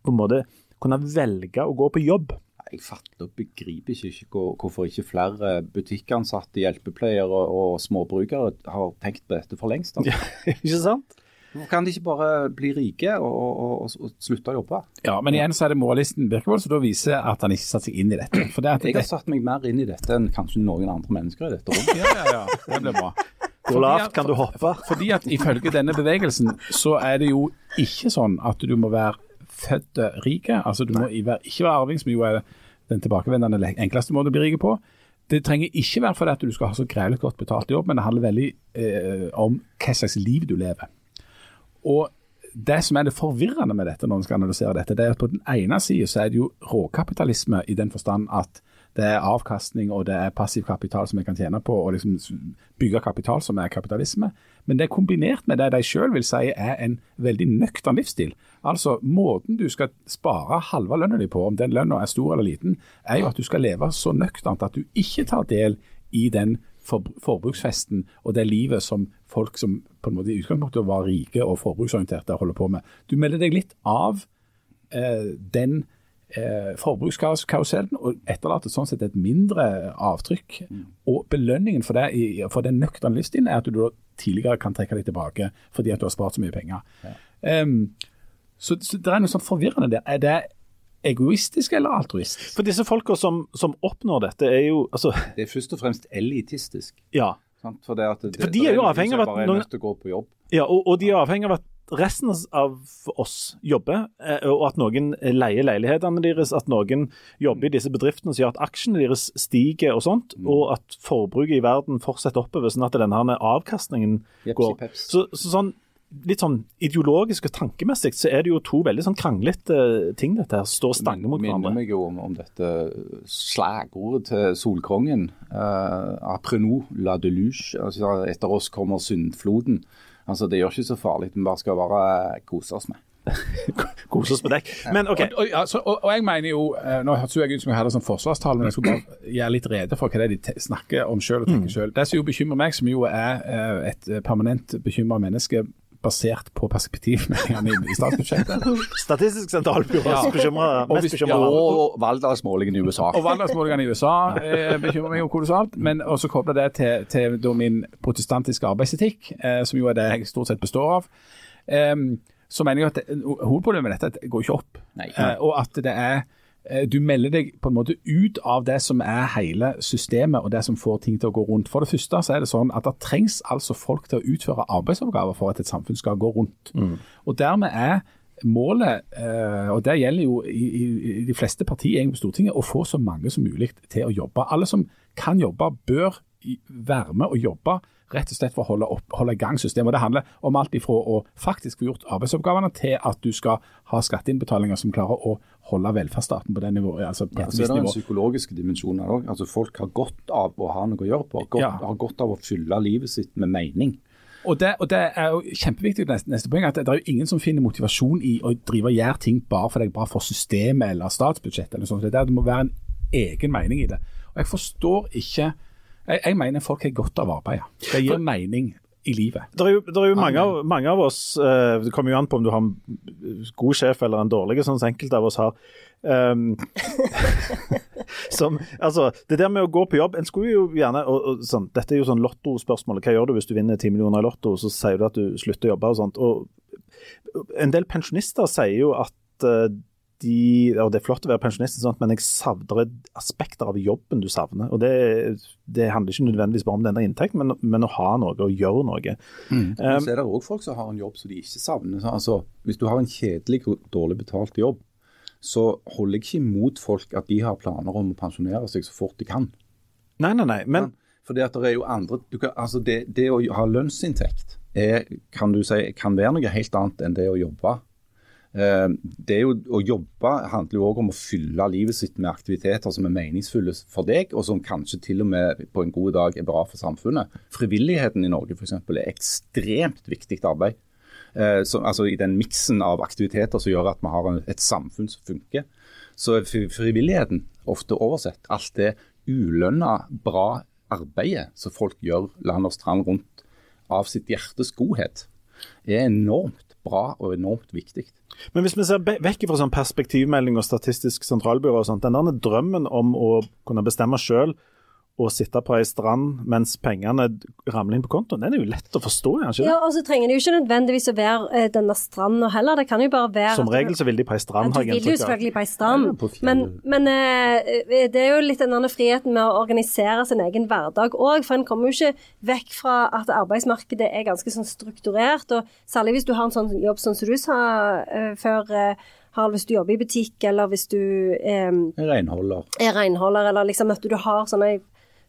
på en måte kunne velge å gå på jobb. Jeg fatter og begriper ikke, ikke hvor- hvorfor ikke flere butikkansatte, hjelpepleiere og, og småbrukere har tenkt på dette for lengst. Altså. ikke sant? Hvorfor kan de ikke bare bli rike og, og, og, og slutte å jobbe? Ja, men igjen så er det moralisten Birkevold som da viser at han ikke satte seg inn i dette. For det at Jeg har det, satt meg mer inn i dette enn kanskje noen andre mennesker i dette rommet. ja, ja, ja, det blir bra. Hvor lavt kan du hoppe? Fordi at ifølge denne bevegelsen så er det jo ikke sånn at du må være født rik. Altså du må ikke være arving, som jo er den tilbakevendende enkleste måten å bli rik på. Det trenger ikke være fordi at du skal ha så greit godt betalt jobb, men det handler veldig eh, om hva slags liv du lever. Og det som er det forvirrende med dette når man skal analysere dette, det er at på den ene siden så er det jo råkapitalisme i den forstand at det er avkastning og det er passiv kapital som vi kan tjene på, og liksom bygge kapital som er kapitalisme. Men det er kombinert med det de selv vil si er en veldig nøktern livsstil. Altså måten du skal spare halve lønna di på, om den lønna er stor eller liten, er jo at du skal leve så nøkternt at du ikke tar del i den for, forbruksfesten og det livet som folk som på en måte i utgangspunktet var rike og forbruksorienterte holder på med. Du melder deg litt av eh, den eh, forbrukskarusellen og etterlater sånn sett et mindre avtrykk. Og belønningen for, det, for den nøkterne livsstilen er at du tidligere kan trekke deg tilbake fordi at du har spart så mye penger. Em, så, så det er noe sånn forvirrende der. Er det egoistisk eller altruistisk? For disse folka som, som oppnår dette, er jo altså, Det er først og fremst elitistisk. Ja. Sant? For, det at det, For de er jo avhengig av at noen- nødt til å gå på jobb. ja og, og de er avhengig av at resten av oss jobber, eh, og at noen leier leilighetene deres, at noen jobber i disse bedriftene som gjør at aksjene deres stiger og sånt, Mm. og at forbruket i verden fortsetter oppover, sånn at denne her avkastningen Jepsi går. peps. Så, så sånn litt sånn ideologisk og tankemessig så er det jo to veldig sånn kranglete ting dette her, står og stanger mot minner hverandre. meg jo om, om dette slagordet til Solkongen. Uh, Aprenou la deluge. Altså, etter oss kommer syndfloden. Altså, det gjør ikke så farlig, vi bare skal bare kose oss med. Kose oss med deg. Men OK. Og, og, altså, og, og jeg mener jo, eh, Nå hørtes jeg ut som jeg hadde sånn forsvarstale, men jeg skulle bare gjøre litt rede for hva det er de snakker om sjøl og tenker selv. Det som jo bekymrer meg, som jo er eh, et eh, permanent bekymra menneske basert på perspektivmeldingene i, i statsbudsjettet, Statistisk sentralbyrå Ja. bekymrer mest hvis- bekymra. ja, Og valgdagsmålingene i USA. Og valgdagsmålingene i USA eh, bekymrer meg jo kolossalt. Men også kobler det til, til da min protestantiske arbeidsetikk, eh, som jo er det jeg stort sett består av. Eh, så mener jeg at det, hovedproblemet med dette er at det går ikke opp. Nei. Eh, og at det er eh, du melder deg på en måte ut av det som er hele systemet og det som får ting til å gå rundt. For det første så er det sånn at det trengs altså folk til å utføre arbeidsoppgaver for at et samfunn skal gå rundt. Og dermed er målet, eh, og det gjelder jo i, de fleste partier på Stortinget, å få så mange som mulig til å jobbe. Alle som kan jobbe, bør være med og jobbe rett og slett for å holde, opp, holde i gang systemet. Og Det handler om alt ifra å faktisk få gjort arbeidsoppgavene til at du skal ha skatteinnbetalinger som klarer å holde velferdsstaten på det nivået. altså på Ja, er det en nivå. psykologisk dimensjon her òg. Altså, folk har godt av å ha noe å gjøre på. Godt, Ja. Har godt av å fylle livet sitt med mening. Og det, og det er jo kjempeviktig neste, neste poeng, at det, det er jo ingen som finner motivasjon i å drive og gjøre ting bare for det er bra for systemet eller statsbudsjettet. eller sånt. Det, er der det må være en egen mening i det. Og Jeg forstår ikke Jeg, jeg mener folk har godt av arbeidet. Det gir mening i livet. Det er jo, det er jo mange, av, mange av oss eh, Det kommer jo an på om du har en god sjef eller en dårlig, sånn som enkelte av oss har. Um, som, altså, det der med å gå på jobb En skulle jo gjerne og, og, sånn, Dette er jo sånn lottospørsmål. Hva gjør du hvis du vinner 10 millioner i Lotto, så sier du at du slutter å jobbe og sånt. Og en del pensjonister sier jo at eh, de, og Det er flott å være pensjonist, og sånt, men jeg savner aspekter av jobben du savner. og Det, det handler ikke nødvendigvis bare om denne inntekten, men, men å ha noe og gjøre noe. Men så er det òg folk som har en jobb som de ikke savner. Altså, hvis du har en kjedelig og dårlig betalt jobb, så holder jeg ikke imot folk at de har planer om å pensjonere seg så fort de kan. Nei, nei, nei. Men For det at det er jo andre du kan, altså det, det å ha lønnsinntekt er, kan du si, kan være noe helt annet enn det å jobbe. Eh, Det Å jobbe handler jo òg om å fylle livet sitt med aktiviteter som er meningsfulle for deg, og som kanskje til og med på en god dag er bra for samfunnet. Frivilligheten i Norge for eksempel, er ekstremt viktig arbeid. Eh, Så, altså I den miksen av aktiviteter som gjør at vi har et samfunn som funker. Så er frivilligheten, ofte oversett, alt det ulønna, bra arbeidet som folk gjør land og strand rundt av sitt hjertes godhet, er enormt bra og enormt viktig. Men hvis vi ser vekk fra sånn perspektivmelding og Statistisk sentralbyrå og sånt, den der drømmen om å kunne bestemme sjøl og sitte på ei strand mens pengene ramler inn på kontoen, den er jo lett å forstå, er den ikke det? Ja, og så trenger det jo ikke nødvendigvis å være eh, denne stranda heller. Det kan jo bare være Som regel så vil de på ei strand, har jeg inntrykk av. De vil jo selvfølgelig på ei strand, Ja, på men, men eh, det er jo litt den denne friheten med å organisere sin egen hverdag òg. For en kommer jo ikke vekk fra at arbeidsmarkedet er ganske sånn strukturert. og Særlig hvis du har en sånn jobb som du sa eh, før, hvis du jobber i butikk, eller hvis du eh, Renholder. er renholder, eller liksom at du har sånne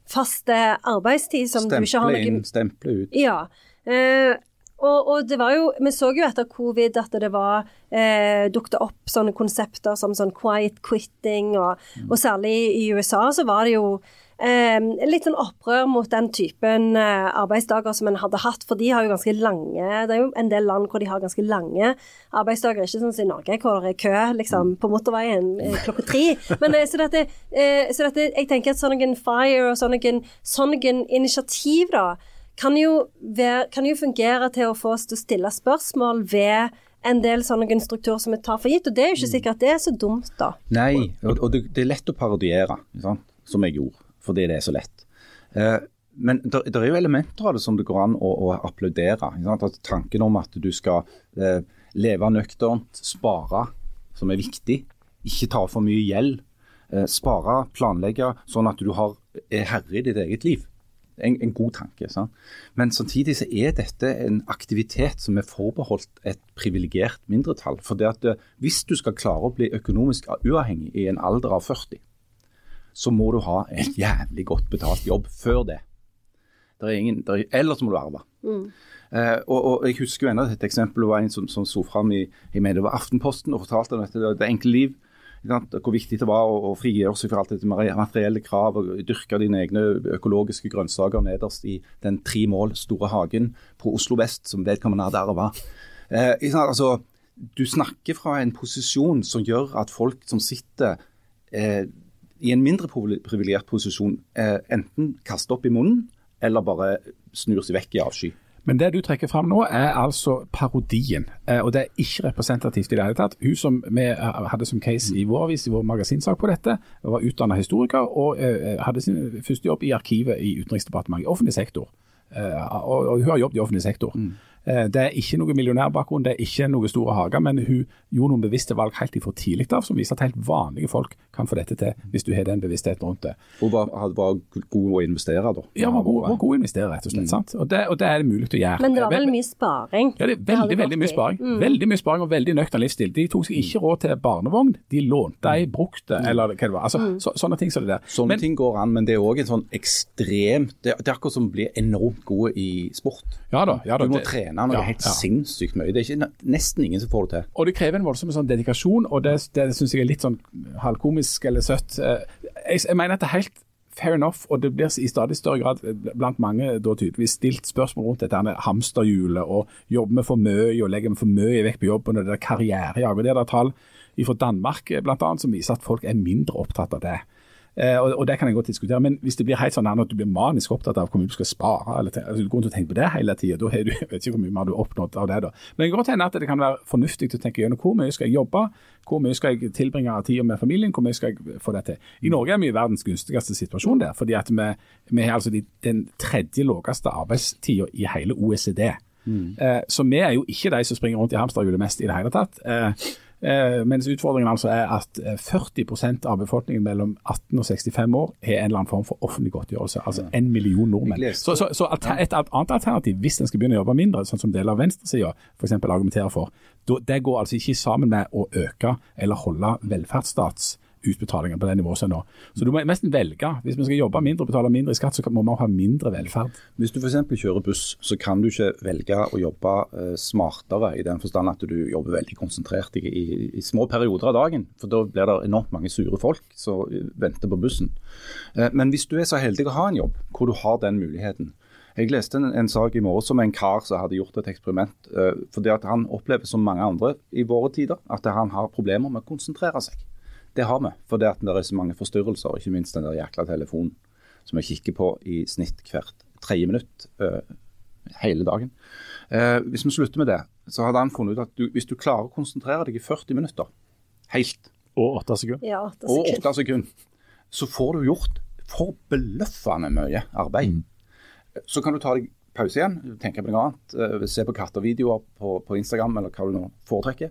faste arbeidstid som du ikke har Stemple inn, stemple ut. ja. Eh, og, og det var jo, Vi så jo etter covid at det var eh, dukket opp sånne konsepter som sånn quiet quitting, og, og særlig i USA så var det jo litt sånn opprør mot den typen eh, arbeidsdager som en hadde hatt, for de har jo ganske lange Det er jo en del land hvor de har ganske lange arbeidsdager, ikke sånn som i Norge hvor det er kø liksom, på motorveien eh, klokka tre. Men eh, så dette, eh, så dette, jeg tenker at sånne en fire og sånne, en sånn en initiativ da, kan jo, være, kan jo fungere til å få oss til å stille spørsmål ved en del sånne strukturer som vi tar for gitt. Og det er jo ikke sikkert at det er så dumt, da. Nei, og, og det, det er lett å parodiere, sant? som jeg gjorde, fordi det er så lett. Eh, men det er jo elementer av det som det går an å, å applaudere. At tanken om at du skal eh, leve nøkternt, spare, som er viktig, ikke ta for mye gjeld. Eh, spare, planlegge, sånn at du har, er herre i ditt eget liv. En, en god tanke. Sant? Men samtidig så er dette en aktivitet som er forbeholdt et privilegert mindretall. For det at eh, hvis du skal klare å bli økonomisk uavhengig i en alder av 40, så må du ha en jævlig godt betalt jobb før det. Der er ingen, det er, ellers må du arve. Eh, og, og, jeg husker jo ennå et eksempel. Det var en som, som sto fram i jeg mener det var Aftenposten og fortalte om dette, det, det enkle liv. Hvor viktig det var å, å frigjøre seg fra alt dette materielle krav og dyrke dine egne økologiske grønnsaker nederst i den tre mål store hagen på Oslo vest som vedkommende hadde arva. Eh, altså, du snakker fra en posisjon som gjør at folk som sitter eh, i en mindre privi- privilegert posisjon, eh, enten kaster opp i munnen eller bare snur seg vekk i avsky. Men det du trekker fram nå, er altså parodien. Eh, og det er ikke representativt i det hele tatt. Hun som vi eh, hadde som case i vår avis, i vår magasinsak på dette, var utdannet historiker og hadde sin første jobb i arkivet i Utenriksdepartementet, i offentlig sektor. Eh, og, hun har jobbet i offentlig sektor. Eh, Det er ikke noe millionærbakgrunn, det er ikke noe store hager, men hun gjorde noen bevisste valg helt ifra tidlig av, som viser at helt vanlige folk kan få dette til, hvis du har den bevisstheten rundt det. Hun var, var god å investere, da. Ja, var god, var god å investere, rett og slett. sant? Og det, og det er det mulig å gjøre. Men det var vel mye sparing? Ja, det er Det veldig, veldig mye sparing. Mm. Veldig mye sparing og veldig nøktern livsstil. De tok seg ikke råd til barnevogn, de lånte ei, brukte, eller hva det var. Altså, så, sånne ting som det der. Sånne Men- ting går an, men det er òg en sånn ekstremt det, det er akkurat som å bli enormt gode i sport. Ja da. ja da. Du må det- trene noe ja, helt ja. sinnssykt mye. Det er ikke, nesten ingen som får det til. Og det krever en voldsom sånn dedikasjon, og det, det syns jeg er litt sånn halvkomisk eller søtt. Eh, Jeg, jeg mener at det er helt fair enough, og det blir i stadig større grad eh, blant mange da tydeligvis stilt spørsmål rundt dette med hamsterhjulet og jobber vi for mye og legger vi for mye vekk på jobben og det der karrierejaget. Det er det tall fra Danmark bl.a. blant annet som viser at folk er mindre opptatt av det. Eh, og, og det kan jeg godt diskutere, men hvis det blir helt sånn at du blir manisk opptatt av hvor mye du skal spare, eller altså, du går rundt og tenker på det hele tida, da har du vet ikke hvor mye mer du har oppnådd av det. da. Men det kan godt hende at det kan være fornuftig å tenke gjennom hvor mye skal jeg jobbe, hvor mye skal jeg tilbringe av tida med familien, hvor mye skal jeg få det til. I Norge er vi i verdens gunstigste situasjon der, fordi at vi, vi har altså de, den tredje laveste arbeidstida i hele OECD. Eh, så vi er jo ikke de som springer rundt i hamsterhjulet mest i det hele tatt. Eh, mens utfordringen altså er at eh, 40% av befolkningen mellom 18 og 65 år har en eller annen form for offentlig godtgjørelse. Altså en million nordmenn. Så, så, så et annet alternativ, hvis en skal begynne å jobbe mindre, sånn som deler av venstresida f.eks. argumenterer for, det går altså ikke sammen med å øke eller holde velferdsstatsutbetalinger på det nivået som er nå. Så du må nesten velge. Hvis vi skal jobbe mindre og betale mindre i skatt, så må vi ha mindre velferd. Hvis du f.eks. kjører buss, så kan du ikke velge å jobbe eh, smartere i den forstand at du jobber veldig konsentrert i, i, i små perioder av dagen. For da blir det enormt mange sure folk som eh, venter på bussen. Eh, men hvis du er så heldig å ha en jobb hvor du har den muligheten. Jeg leste en, en sak i morges om en kar som hadde gjort et eksperiment. Uh, fordi at han opplever som mange andre i våre tider at han har problemer med å konsentrere seg. Det har vi, for at det er så mange forstyrrelser, ikke minst den der jækla telefonen som jeg kikker på i snitt hvert tredje minutt eh, hele dagen. Eh, hvis vi slutter med det, så hadde han funnet ut at du, hvis du klarer å konsentrere deg i 40 minutter, helt, Og åtte sekunder. Ja, det er og 8 sekunder, så får du gjort forbløffende mye arbeid. Så kan du ta deg pause igjen, tenke på noe annet, eh, se på kattevideoer på, på Instagram eller hva du nå foretrekker.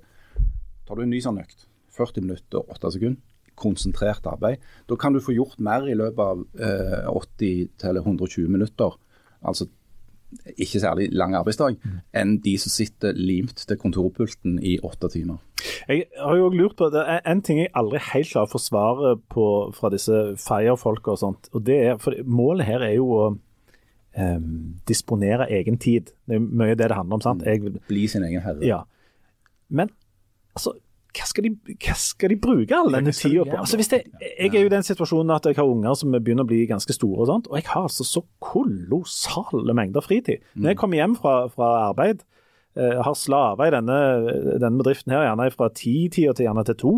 Tar du en ny sånn økt, 40 minutter og 8 sekunder, konsentrert arbeid, da kan du få gjort mer i løpet av eh, 80 til 120 minutter, altså ikke særlig lang arbeidsdag, enn de som sitter limt til kontorpulten i åtte timer. Jeg har jo lurt på, det er En ting jeg aldri helt klarer å få svaret på fra disse FIRE-folka og sånt, og det er, for Målet her er jo å em, disponere egen tid. Det er mye det det handler om. sant? Jeg vil, Bli sin egen herre. ja. Men altså, hva skal de, hva skal de bruke all denne tida på? Altså, det, jeg er jo i den situasjonen at jeg har unger som begynner å bli ganske store, og sånt, og jeg har altså så kolossale mengder fritid. Når jeg kommer hjem fra, fra arbeid, eh, har slaver i denne, denne bedriften her, gjerne fra ti-tida til gjerne til to,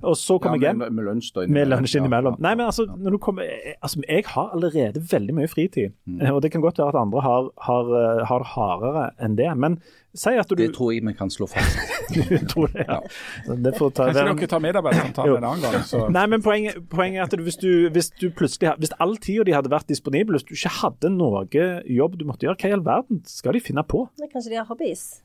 og så kommer jeg hjem med, med lunsj da med lunsj innimellom. ja, Nei, men altså, når du kommer, eh, altså, jeg har allerede veldig mye fritid. Eh, Og det kan godt være at andre har, har, eh, har det hardere enn det. Men si at du Det tror jeg vi kan slå fast. du tror det. Ja. Det får ta, Kanskje dere tar medarbeidersamtalen en annen gang. Så. Nei, men poenget, poenget er at du, hvis, du, hvis du plutselig Hvis all tida de hadde vært disponible, hvis du ikke hadde noe jobb du måtte gjøre, hva i all verden skal de finne på? Men Kanskje de har hobbies?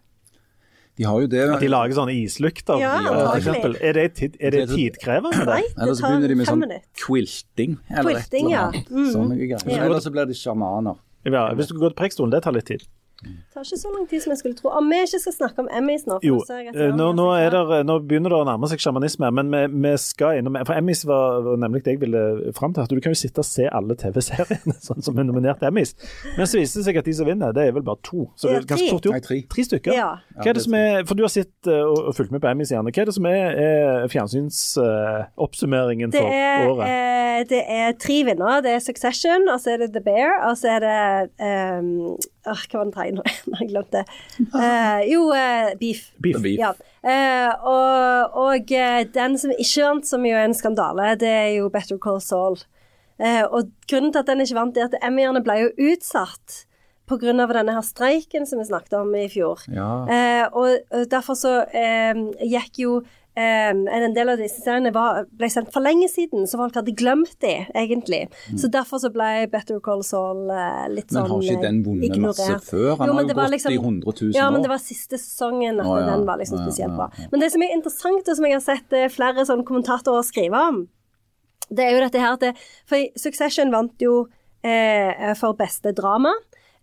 De har jo det. At de lager sånne islykter, Ja, de, for eksempel. Er det, tid, er det tidkrevende? Nei, det? tar Eller så begynner de med sånn quilting. Eller Quilting, ja. Mm. Sånne greier. Eller så blir de sjamaner. Ja, hvis du går til Preikestolen, det tar litt tid. Det tar ikke så lang tid som jeg skulle tro. Om vi ikke skal snakke om Emmys nå for Jo, at eh, det nå, nå, er der, nå begynner det å nærme seg sjamanisme, men vi, vi skal innom For Emmys var nemlig det jeg ville fram til. at Du kan jo sitte og se alle TV-seriene sånn som er nominert til Emmys. Men så viser det seg at de som vinner, det er vel bare to. Så det er ganske fort gjort. Tre. Tre stykker. Ja. Hva er det som er, for Du har sett eh, og, og fulgt med på Emmys gjerne. Hva er det som er, er fjernsynsoppsummeringen uh, for er, året? eh, det er tre vinnere. Det er Succession, og så er det The Bear, og så er det um, åh, Hva var den tredje nå? Nå har jeg glemt det. Uh, jo, uh, Beef. Beef. Beef. Ja. Uh, og og eh, den som ikke vant, som jo er en skandale, det er jo Better Call Saul. Eh, og grunnen til at den ikke vant, er at Emmyene ble jo utsatt pga. denne her streiken som vi snakket om i fjor. Ja. Eh, og, og derfor så eh, gikk jo eh, en del av disse seriene var, ble sendt for lenge siden, så folk hadde glemt de, egentlig. Så derfor så ble Better Call Saul uh, litt ignorert. Men sånn har ikke den vunnet masse før? Han Jo, har jo gått liksom- i 100 000 Ja, men det var siste sesongen at oh, ja. den var liksom spesielt bra. ja, ja. Men det som er interessant, og som jeg har sett eh, flere sånn kommentatorer skrive om, det er jo dette her at det, For Succession vant jo eh, for beste drama.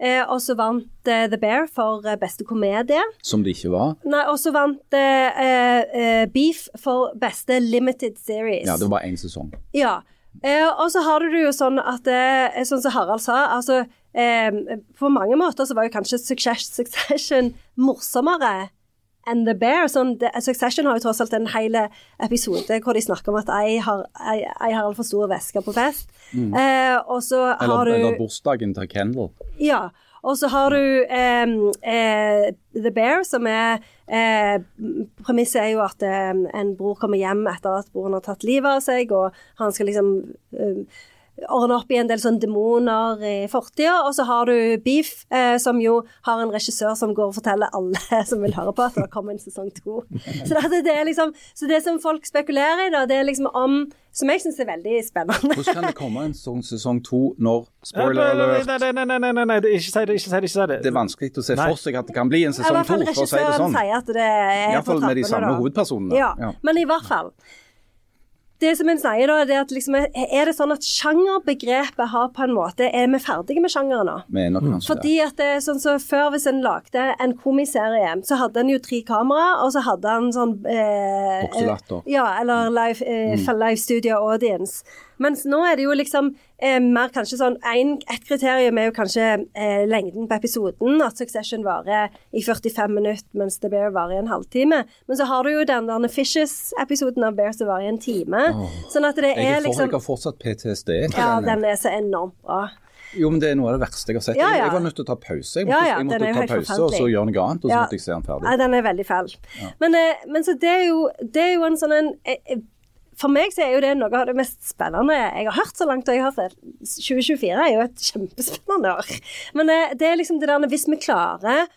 Eh, og så vant eh, The Bear for eh, beste komedie. Som det ikke var. Nei, og så vant eh, eh, Beef for beste limited series. Ja, det var bare én sesong. Ja. Eh, og så har du det jo sånn at Sånn som Harald sa, altså eh, På mange måter så var jo kanskje Succession morsommere enn The Bear. Sånn, det, Succession har jo tross alt en hel episode hvor de snakker om at ei har, ei, ei har altfor store vesker på fest. Eh, og så har Eller, du eller bursdagen til Kendal. ja. Og så har du em, eh, The Bear, som er eh, Premisset er jo at eh, en bror kommer hjem etter at broren har tatt livet av seg, og han skal liksom eh, ordne opp i en del sånn demoner i fortida. Og så har du Beef, eh, som jo har en regissør som går og forteller alle som vil høre på, at det kommer en sesong to. Så det, det er liksom Så det som folk spekulerer i, da, det er liksom om Som jeg syns er veldig spennende. Hvordan kan det komme en sånn sesong to når Spoiler alert. nei, nei, nei, nei, nei, nei, ikke si det. ikke si Det ikke si det. Det er vanskelig å se for seg at det kan bli en sesong to, for å si det sånn. sier at det er Iallfall med de samme da. hovedpersonene. Ja, Ja. men i hvert fall. Det som en sier da, det er at liksom, er det sånn at sjangerbegrepet har på en måte Er vi ferdige med sjangeren nå? Vi er nok kanskje Fordi at det er sånn så Før, hvis en lagde en komiserie, så hadde en jo tre kamera, og så hadde han sånn eh, Vokselatter. Ja, eller live, eh, live studio audience. Mens nå er det jo liksom eh, mer kanskje sånn en, Et kriterium er jo kanskje eh, lengden på episoden. At Succession varer i 45 minutter, mens The Bear varer i en halvtime. Men så har du jo den der Fishes-episoden av Bear som varer i en time. Sånn at det er liksom jeg har fortsatt PTSD. Ja, den er så enormt bra. Jo, men det er noe av det verste jeg har sett. Ja, ja. jeg var nødt til å ta pause. Jeg måtte, ja, jeg måtte ta pause og så gjøre noe annet, og så Ja. måtte jeg se den ferdig. Nei, den er veldig fæl. Men, eh, men så det er jo, det er jo en sånn en eh, eh, For meg så er jo det noe av det mest spennende jeg har hørt så langt. Og jeg har hørt 2024 er jo et kjempespennende år. Men eh, det er liksom det der Hvis vi klarer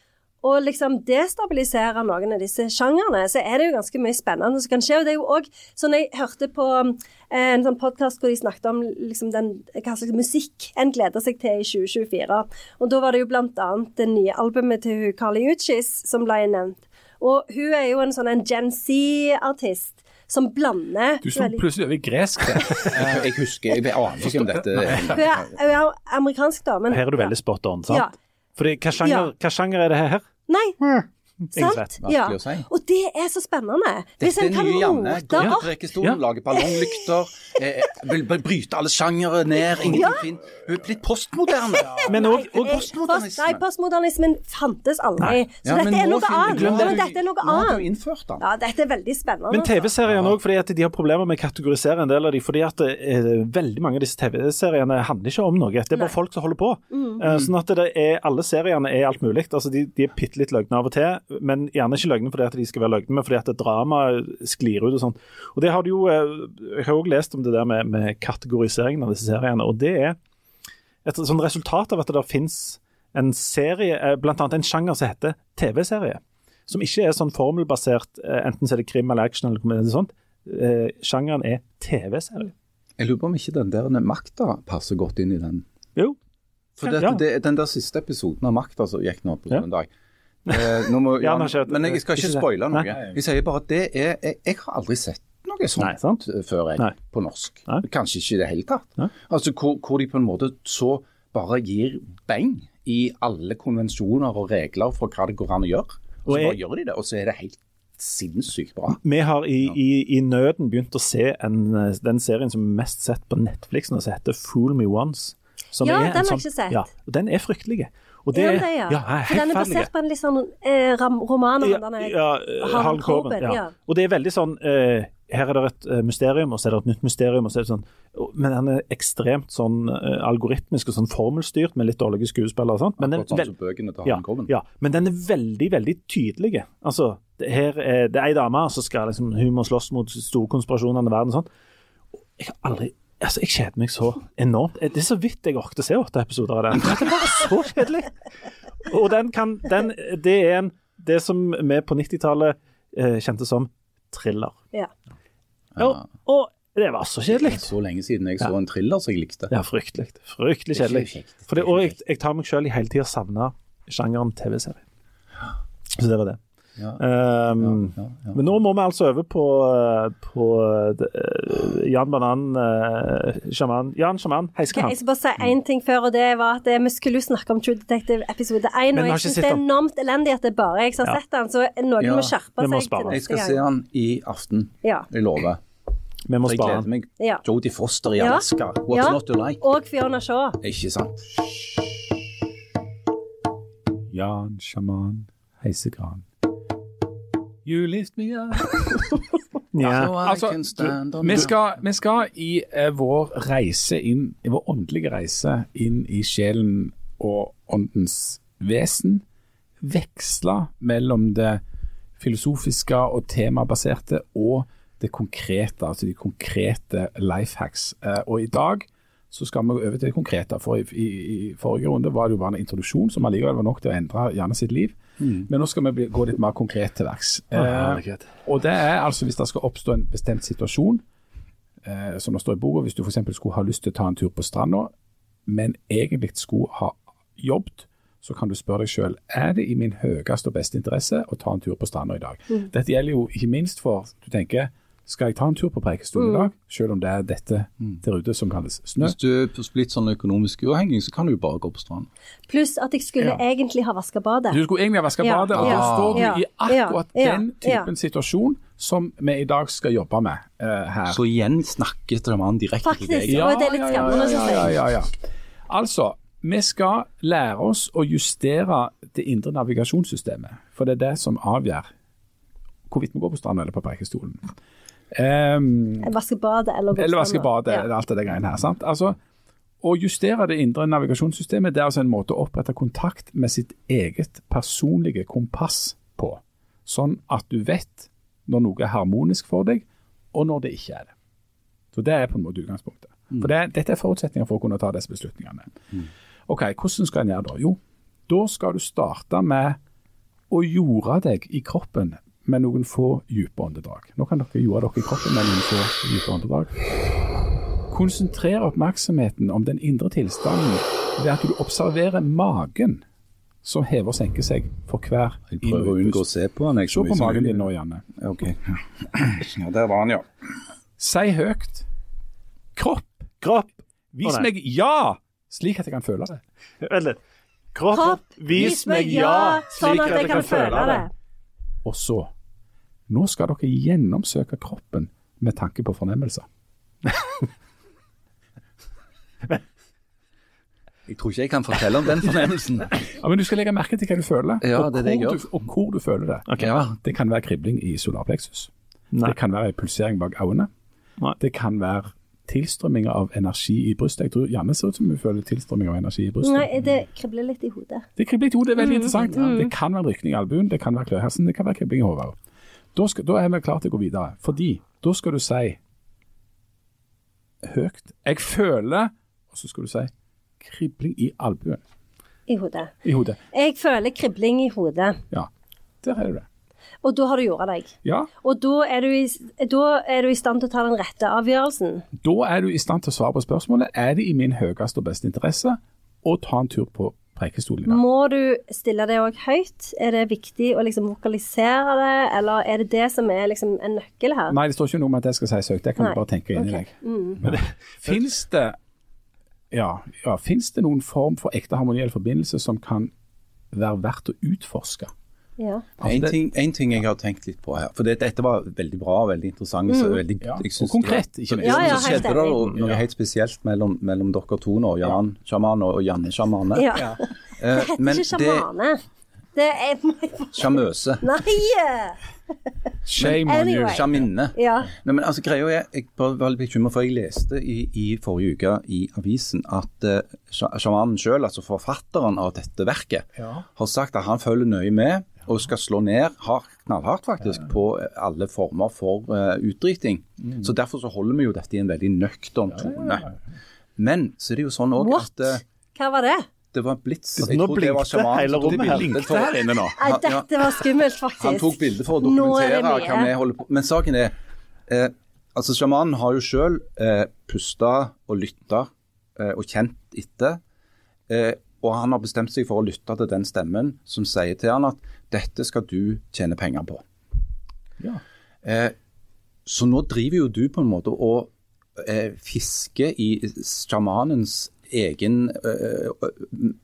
å liksom destabilisere noen av disse sjangerne, så er det jo ganske mye spennende som kan skje. Og det er jo også, sånn jeg hørte på eh, en sånn podkast hvor de snakket om liksom den, hva slags musikk en gleder seg til i 2024. Og da var det jo annet det nye albumet til Carly Uchis som ble nevnt. Og hun er jo en sånn en Gen Z-artist som blander Du slo veldig- plutselig over i gresk. Eh, Jeg husker, jeg aner ikke om dette Hun er, er amerikansk, da. Men, Her er du veldig spot on, sant? Ja. Fordi, hva sjanger, Ja. hva sjanger er det her? Nei, Ingen sant? Ja. Si. Og det er så spennende. Hvis Dette er en kan nye Janne. rote Går til rekestolen, Ja. lager ballonglykter. Eh, vil vil bryte alle sjangere ned. Ingenting fint. Hun er blitt postmoderne. Men òg Og Eh, postmodernisme. Nei, postmodernismen fantes aldri. Nei. Så Ja, dette er noe annet. Ja, men dette er noe Nå har annet. du innført den. Ja, dette er veldig spennende. Men. TV-seriene òg, fordi at de har problemer med å kategorisere en del av de, fordi at eh, veldig mange av disse TV-seriene handler ikke om noe. Det er bare Nei. folk som holder på. Mm. Eh, sånn at det er, alle seriene er alt mulig. Altså, de, de er bitte litt løgne av og til, men gjerne ikke løgne fordi at de skal være løgne, men fordi at dramaet sklir ut og sånn. Og det har du jo eh, Jeg har òg lest om det der med, med kategoriseringen av disse seriene, og det er et sånn resultat av at det finnes en serie, bl.a. blant annet en sjanger som heter TV-serie. Som ikke er sånn formelbasert, eh, enten så er det krim eller action eller noe sånt. Eh, sjangeren er TV-serie. Jeg lurer på om ikke den der makta passer godt inn i den. Jo. For det, Ja. det, den der siste episoden av Makta som gikk nå på Ja. søndag, Eh, nå må, Ja, men jeg skal ikke spoile noe. Nei. Jeg sier bare at det er Jeg, jeg har aldri sett noe Nei, sånt sant? eh, før, jeg, Nei. på norsk. Nei. Kanskje ikke i det hele tatt. Nei. Altså hvor, hvor de på en måte så bare gir beng i alle konvensjoner og regler for hva det går an å gjøre. Og så jeg- bare gjør de det, og så er det helt sinnssykt bra. Vi har i, i, i nøden begynt å se en, eh, den serien som er mest sett på Netflix nå, som heter Fool Me Once. Som Ja, er en den har jeg sånn- ikke sett. Ja, og den er fryktelig. Og Det er er, det, ja. ja, For den er basert på en litt sånn eh, roman av Ja, er ja, Harald Harlan Coben. Coben, Ja. ja. Og det er veldig sånn eh, Her er det et eh, mysterium, og så er det et nytt mysterium. og så er det sånn, og- Men han er ekstremt sånn eh, algoritmisk og sånn formelstyrt med litt dårlige skuespillere og sånt. Men den, sånn bøkene til ja, ja, men den er veldig, veldig tydelig. Altså, det, her er, det er ei dame som skal liksom, hun må slåss mot store konspirasjoner i verden. og sånn. Jeg har aldri Altså, Jeg kjeder meg så enormt. Det er så vidt jeg orket å se åtte episoder av den. Det er bare så kjedelig. Og den kan, den, det er en, det som vi på 90-tallet eh, kjente som thriller. Ja. Og, og det var så kjedelig. så lenge siden jeg så en thriller som jeg likte. Ja, fryktelig. Fryktelig kjedelig. For jeg, jeg tar meg selv i hele tida savna sjangeren TV-serie. Så det var det. Ja. Um, Ja, ja. Men nå må vi altså over på, på eh, Jan Banan, uh, sjaman Jan Sjaman, Ok, heiskehand. jeg skal bare si én ting før, og det var at eh, vi skulle jo snakke om True Detective episode 1, og jeg syns det er enormt elendig at det er bare jeg som har Ja. sett den, så noen Ja, må skjerpe seg. må spare. Jeg skal se han i aften. Ja. Jeg lover. Vi må Jeg gleder meg. Ja. Jodie Foster i Alaska. What's Ja. not to like? Og Fiona Shaw. Ikke sant? Jan Sjaman Heisekran. You lift me up. yeah. Altså, on Vi skal, vi skal i eh, vår reise inn, i vår åndelige reise inn i sjelen og åndens vesen, veksle mellom det filosofiske og temabaserte og det konkrete, altså de konkrete life hacks. Eh, og i dag så skal vi gå over til det konkrete. For i, i, i forrige runde var det jo bare en introduksjon som allikevel var nok til å endre Janne sitt liv. Men nå skal vi bli, gå litt mer konkret til verks. Eh, og det er altså hvis det skal oppstå en bestemt situasjon, eh, som det står i boka, hvis du f.eks. skulle ha lyst til å ta en tur på stranda, men egentlig skulle ha jobbet, så kan du spørre deg selv, er det i min høyeste og beste interesse å ta en tur på stranda i dag? Dette gjelder jo ikke minst for, du tenker, skal jeg ta en tur på Preikestolen i dag, selv om det er dette der ute som kalles snø? Hvis du er blitt sånn økonomisk uavhengig, så kan du jo bare gå på stranden. Pluss at jeg skulle Ja. egentlig ha vaska badet. Du skulle egentlig ha vasket Ja, badet, og da står du ja, i akkurat ja, den ja. typen situasjon som vi i dag skal jobbe med uh, her. Så igjen snakket det direkte direkte til deg. Faktisk. Og det er litt skremmende, ja, jeg. ja, ja. Altså, vi skal lære oss å justere det indre navigasjonssystemet. For det er det som avgjør hvorvidt vi går på stranda eller på Preikestolen. Um, Vaske badet eller vaske badet, Ja. eller alt det der greiene her. sant? Altså, Å justere det indre navigasjonssystemet det er altså en måte å opprette kontakt med sitt eget personlige kompass på. Sånn at du vet når noe er harmonisk for deg, og når det ikke er det. Så Det er på en måte utgangspunktet. For det, Dette er forutsetninger for å kunne ta disse beslutningene. Ok, Hvordan skal en gjøre det? Jo, da skal du starte med å jorde deg i kroppen med noen få dype åndedrag. Nå kan dere jorde dere i kroppen med noen få dype åndedrag. Konsentrer oppmerksomheten om den indre tilstanden ved at du observerer magen som hever og senker seg for hver Jeg prøver å unngå å se på den. Se på magen din nå, Janne. Ok. Ja, der var han, ja. Si høyt. Kropp, Kropp. vis meg ja, slik at jeg kan føle det. Vent litt. Kropp, Kropp, vis meg ja, slik at jeg kan føle det. Og så Nå skal dere gjennomsøke kroppen med tanke på fornemmelser. Jeg tror ikke jeg kan fortelle om den fornemmelsen. Ja, Men du skal legge merke til hva du føler, Ja, og, det det jeg hvor du, og hvor du føler det. Ja, Det kan være kribling i solarpleksus. Nei. Det kan være en pulsering bak øynene. Nei. Det kan være tilstrømming av energi i brystet. Jeg tror Janne ser ut som hun føler tilstrømming av energi i brystet. Nei, det kribler litt i hodet. Det kribler litt i hodet, det er Mm, veldig interessant. Det kan være rykning i albuen, det kan være kløhersen, det kan være kribling i hodet. Da, skal, da er vi klare til å gå videre. Fordi da skal du si høyt 'Jeg føler', og så skal du si kribling i albuen. I hodet. I hodet. Jeg føler kribling i hodet, Ja, der er du det. og da har du jorda deg. Ja, Og da er, du i, da er du i stand til å ta den rette avgjørelsen. Da er du i stand til å svare på spørsmålet er det i min høyeste og beste interesse å ta en tur på prekestolen i dag. Må du stille det òg høyt? Er det viktig å liksom vokalisere det, eller er det det som er liksom en nøkkel her? Nei, det står ikke noe om at jeg skal si søkt, det kan Nei, du bare tenke inni ok. Mm. deg. Fins det ja, ja, det noen form for ekte harmoniell forbindelse som kan være verdt å utforske? Ja. En ting, en ting jeg har tenkt litt på her, for det, dette var veldig bra og veldig interessant. Så veldig, Ja, jeg og konkret, ikke minst. Ja, ja, så skjedde det noe helt spesielt mellom, mellom dere to nå, Jan sjaman og Janne sjamane. ja. Eh, Det heter ikke det sjamane. Det er sjarmøse. Nei! Shame on you. Sjaminne. Ja. Nei, men altså greia er, Jeg var litt bekymra, for jeg leste i, i forrige uke i avisen at uh, sjamanen sjøl, altså forfatteren av dette verket, Ja. har sagt at han følger nøye med og skal slå ned hardt, knallhardt faktisk, på eh, alle former for uh, utdriting. Så Derfor så holder vi jo dette i en veldig nøktern tone. Men så er det jo sånn òg at uh, Hva var det? det var blits. Nå Jeg tror det blinkte hele rommet her. inne nå. Nei, dette var skummelt, faktisk. Han tok bilde for å er dokumentere hva vi holder på Men saken er eh, altså Sjamanen har jo sjøl eh, pusta og lytta eh, og kjent etter. Eh, og han har bestemt seg for å lytte til den stemmen som sier til han at dette skal du tjene penger på. Ja. Eh, så nå driver jo du på en måte og eh, fisker i sjamanens egen eh,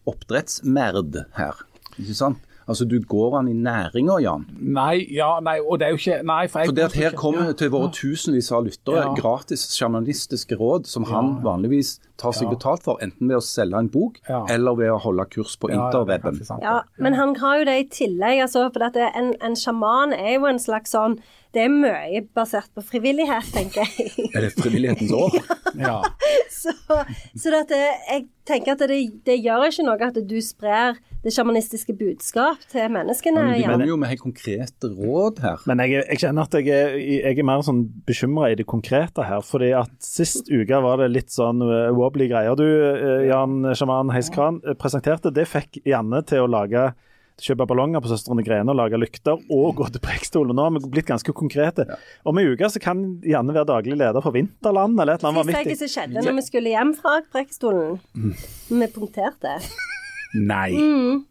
oppdrettsmerd her. Ikke sant? Altså Du går han i næringa, Jan. Nei, ja, nei, og det er jo ikke Nei, for jeg For det at her kommer ja, til våre tusenvis av lyttere Ja. gratis sjamanistiske råd som han vanligvis tar seg Ja. betalt for, enten ved å selge en bok Ja. eller ved å holde kurs på er interweben. Ja, men han har jo det i tillegg. Altså, for at det, en, en sjaman er jo en slags sånn Det er mye basert på frivillighet, tenker jeg. Er det frivillighetens år? Ja. Så, så at det, jeg tenker at det, det gjør ikke noe at du sprer det sjamanistiske budskap til menneskene. Men du mener kommer jo med helt konkrete råd her. Men jeg, jeg kjenner at jeg er, jeg er mer sånn bekymra i det konkrete her. fordi at Sist uke var det litt sånn uh, wobbly greier. Du, uh, Jan Sjaman Heiskran, uh, presenterte. Det fikk Janne til å lage kjøpe ballonger på Søstrene Grene og lage lykter og gå til Preikstolen. Nå har vi blitt ganske konkrete. Om en uke så kan Janne være daglig leder for Vinterland eller et eller annet Sist jeg skjedde når vi skulle hjem fra Preikstolen. Mm. Vi punkterte. Nei. Mm.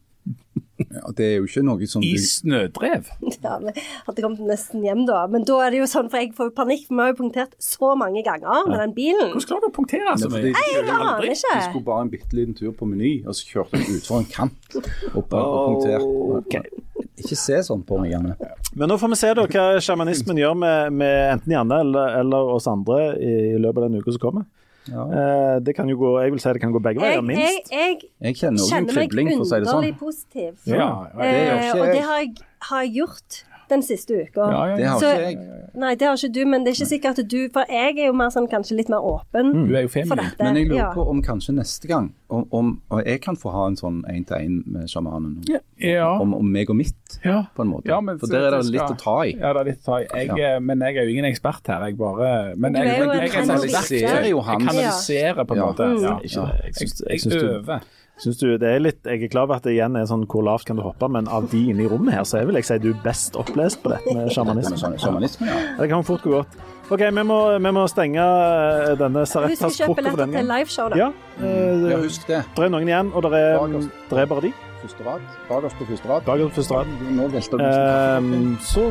Ja, det er jo ikke noe som I snødrev. Ja, vi hadde kommet nesten hjem da. Men da er det jo sånn, for jeg får jo panikk, for vi har jo punktert så mange ganger med den bilen. Hvordan klarer du å punktere så mye? Nei, Jeg aner Vi skulle bare en bitte liten tur på Meny, og så kjørte vi utfor en kant og bare punkterte. Okay. Ikke se sånn på meg, Janne. Men nå får vi se da hva sjamanismen gjør med, med enten Janne eller, eller oss andre i løpet av den uka som kommer. Ja. Eh, det kan jo gå, jeg vil si det kan gå begge veier, Jeg, jeg, jeg Jeg kjenner kjenner meg kribling, for si sånn. underlig positiv. Ja, ja, det gjør Eh, og det har jeg, har jeg gjort den siste uka. Ja, ja, Det har Så- ikke jeg. Nei, det har ikke du, men det er ikke sikkert at du For jeg er jo mer sånn kanskje litt mer åpen Du er jo for feminin. dette. Men jeg lurer ja. på om kanskje neste gang om, om og jeg kan få ha en sånn én-til-én med sjamanen. Ja. Om, om meg og mitt, Ja. på en måte. Ja, men For der er det skal- litt å ta i. Ja, det er litt å ta i. Jeg, Ja. Men jeg er jo ingen ekspert her. Jeg bare Men Du jeg, er jo jeg, en jeg, jeg, kanaliserer jeg, jo. Jeg kanaliserer på en måte. Mm. Ja. Ikke jeg, Jeg jeg, jeg Jeg jeg øver. Syns du det er litt Jeg er klar over at det igjen er sånn hvor lavt kan du hoppe, men av de inne i rommet her, så er vil jeg si du er best opplest på dette med sjamanisme. Ja. Det kan fort gå godt. OK, vi må, vi må stenge eh, denne Husk å Sareptas kjøpe krukke for billetter denne til liveshow, da. Ja, mm. ja, husk det. det er noen igjen, og det er, det er bare de. Første rad. Bakerst på første rad. Bakerst på første rad. Nå velter du Ehm, så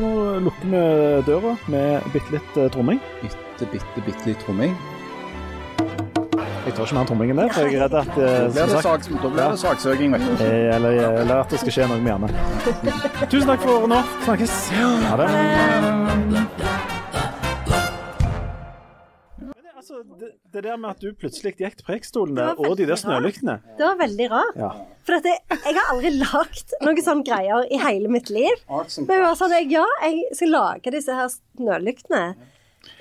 lukker vi døra med bitte litt eh, tromming. bitte, bitte, bitte litt tromming. Jeg tar ikke mer tromming enn det, for jeg er redd at eh, Da blir det, da blir det saksøking, vet du. eh, eller, eller at det skal skje noe med Janne. Tusen takk for nå. Snakkes. Ha det. Det, altså, det, det der med at du plutselig gikk til Preikestolen og de der snølyktene Det var veldig rart. Ja. For at jeg, jeg har aldri lagd noen sånne greier i hele mitt liv. Men jeg var sånn, jeg, ja, jeg skal lage disse her snølyktene.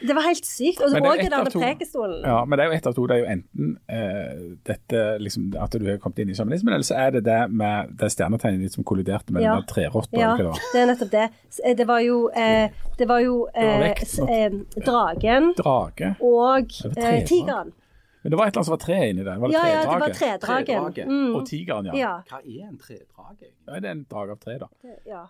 Det var helt sykt. Og òg den der. Prekestolen. Ja, men det er jo ett av to. Det er jo enten uh, dette liksom, at du har kommet inn i sjamanismen, eller så er det det med det stjernetegnet ditt som kolliderte med Ja. den der trerotta. Ja, eller hva det det er nettopp det. Eh, Det var jo, eh, det var jo eh, s- eh, dragen Drage. og eh, tigeren. Men det var et eller annet som var tre inni der. Var det Ja, ja, det var tredragen. Tredrage. Mm. Og tigeren, ja. Ja. Hva er en tredrage? Ja, det er en drage av tre, da. ja.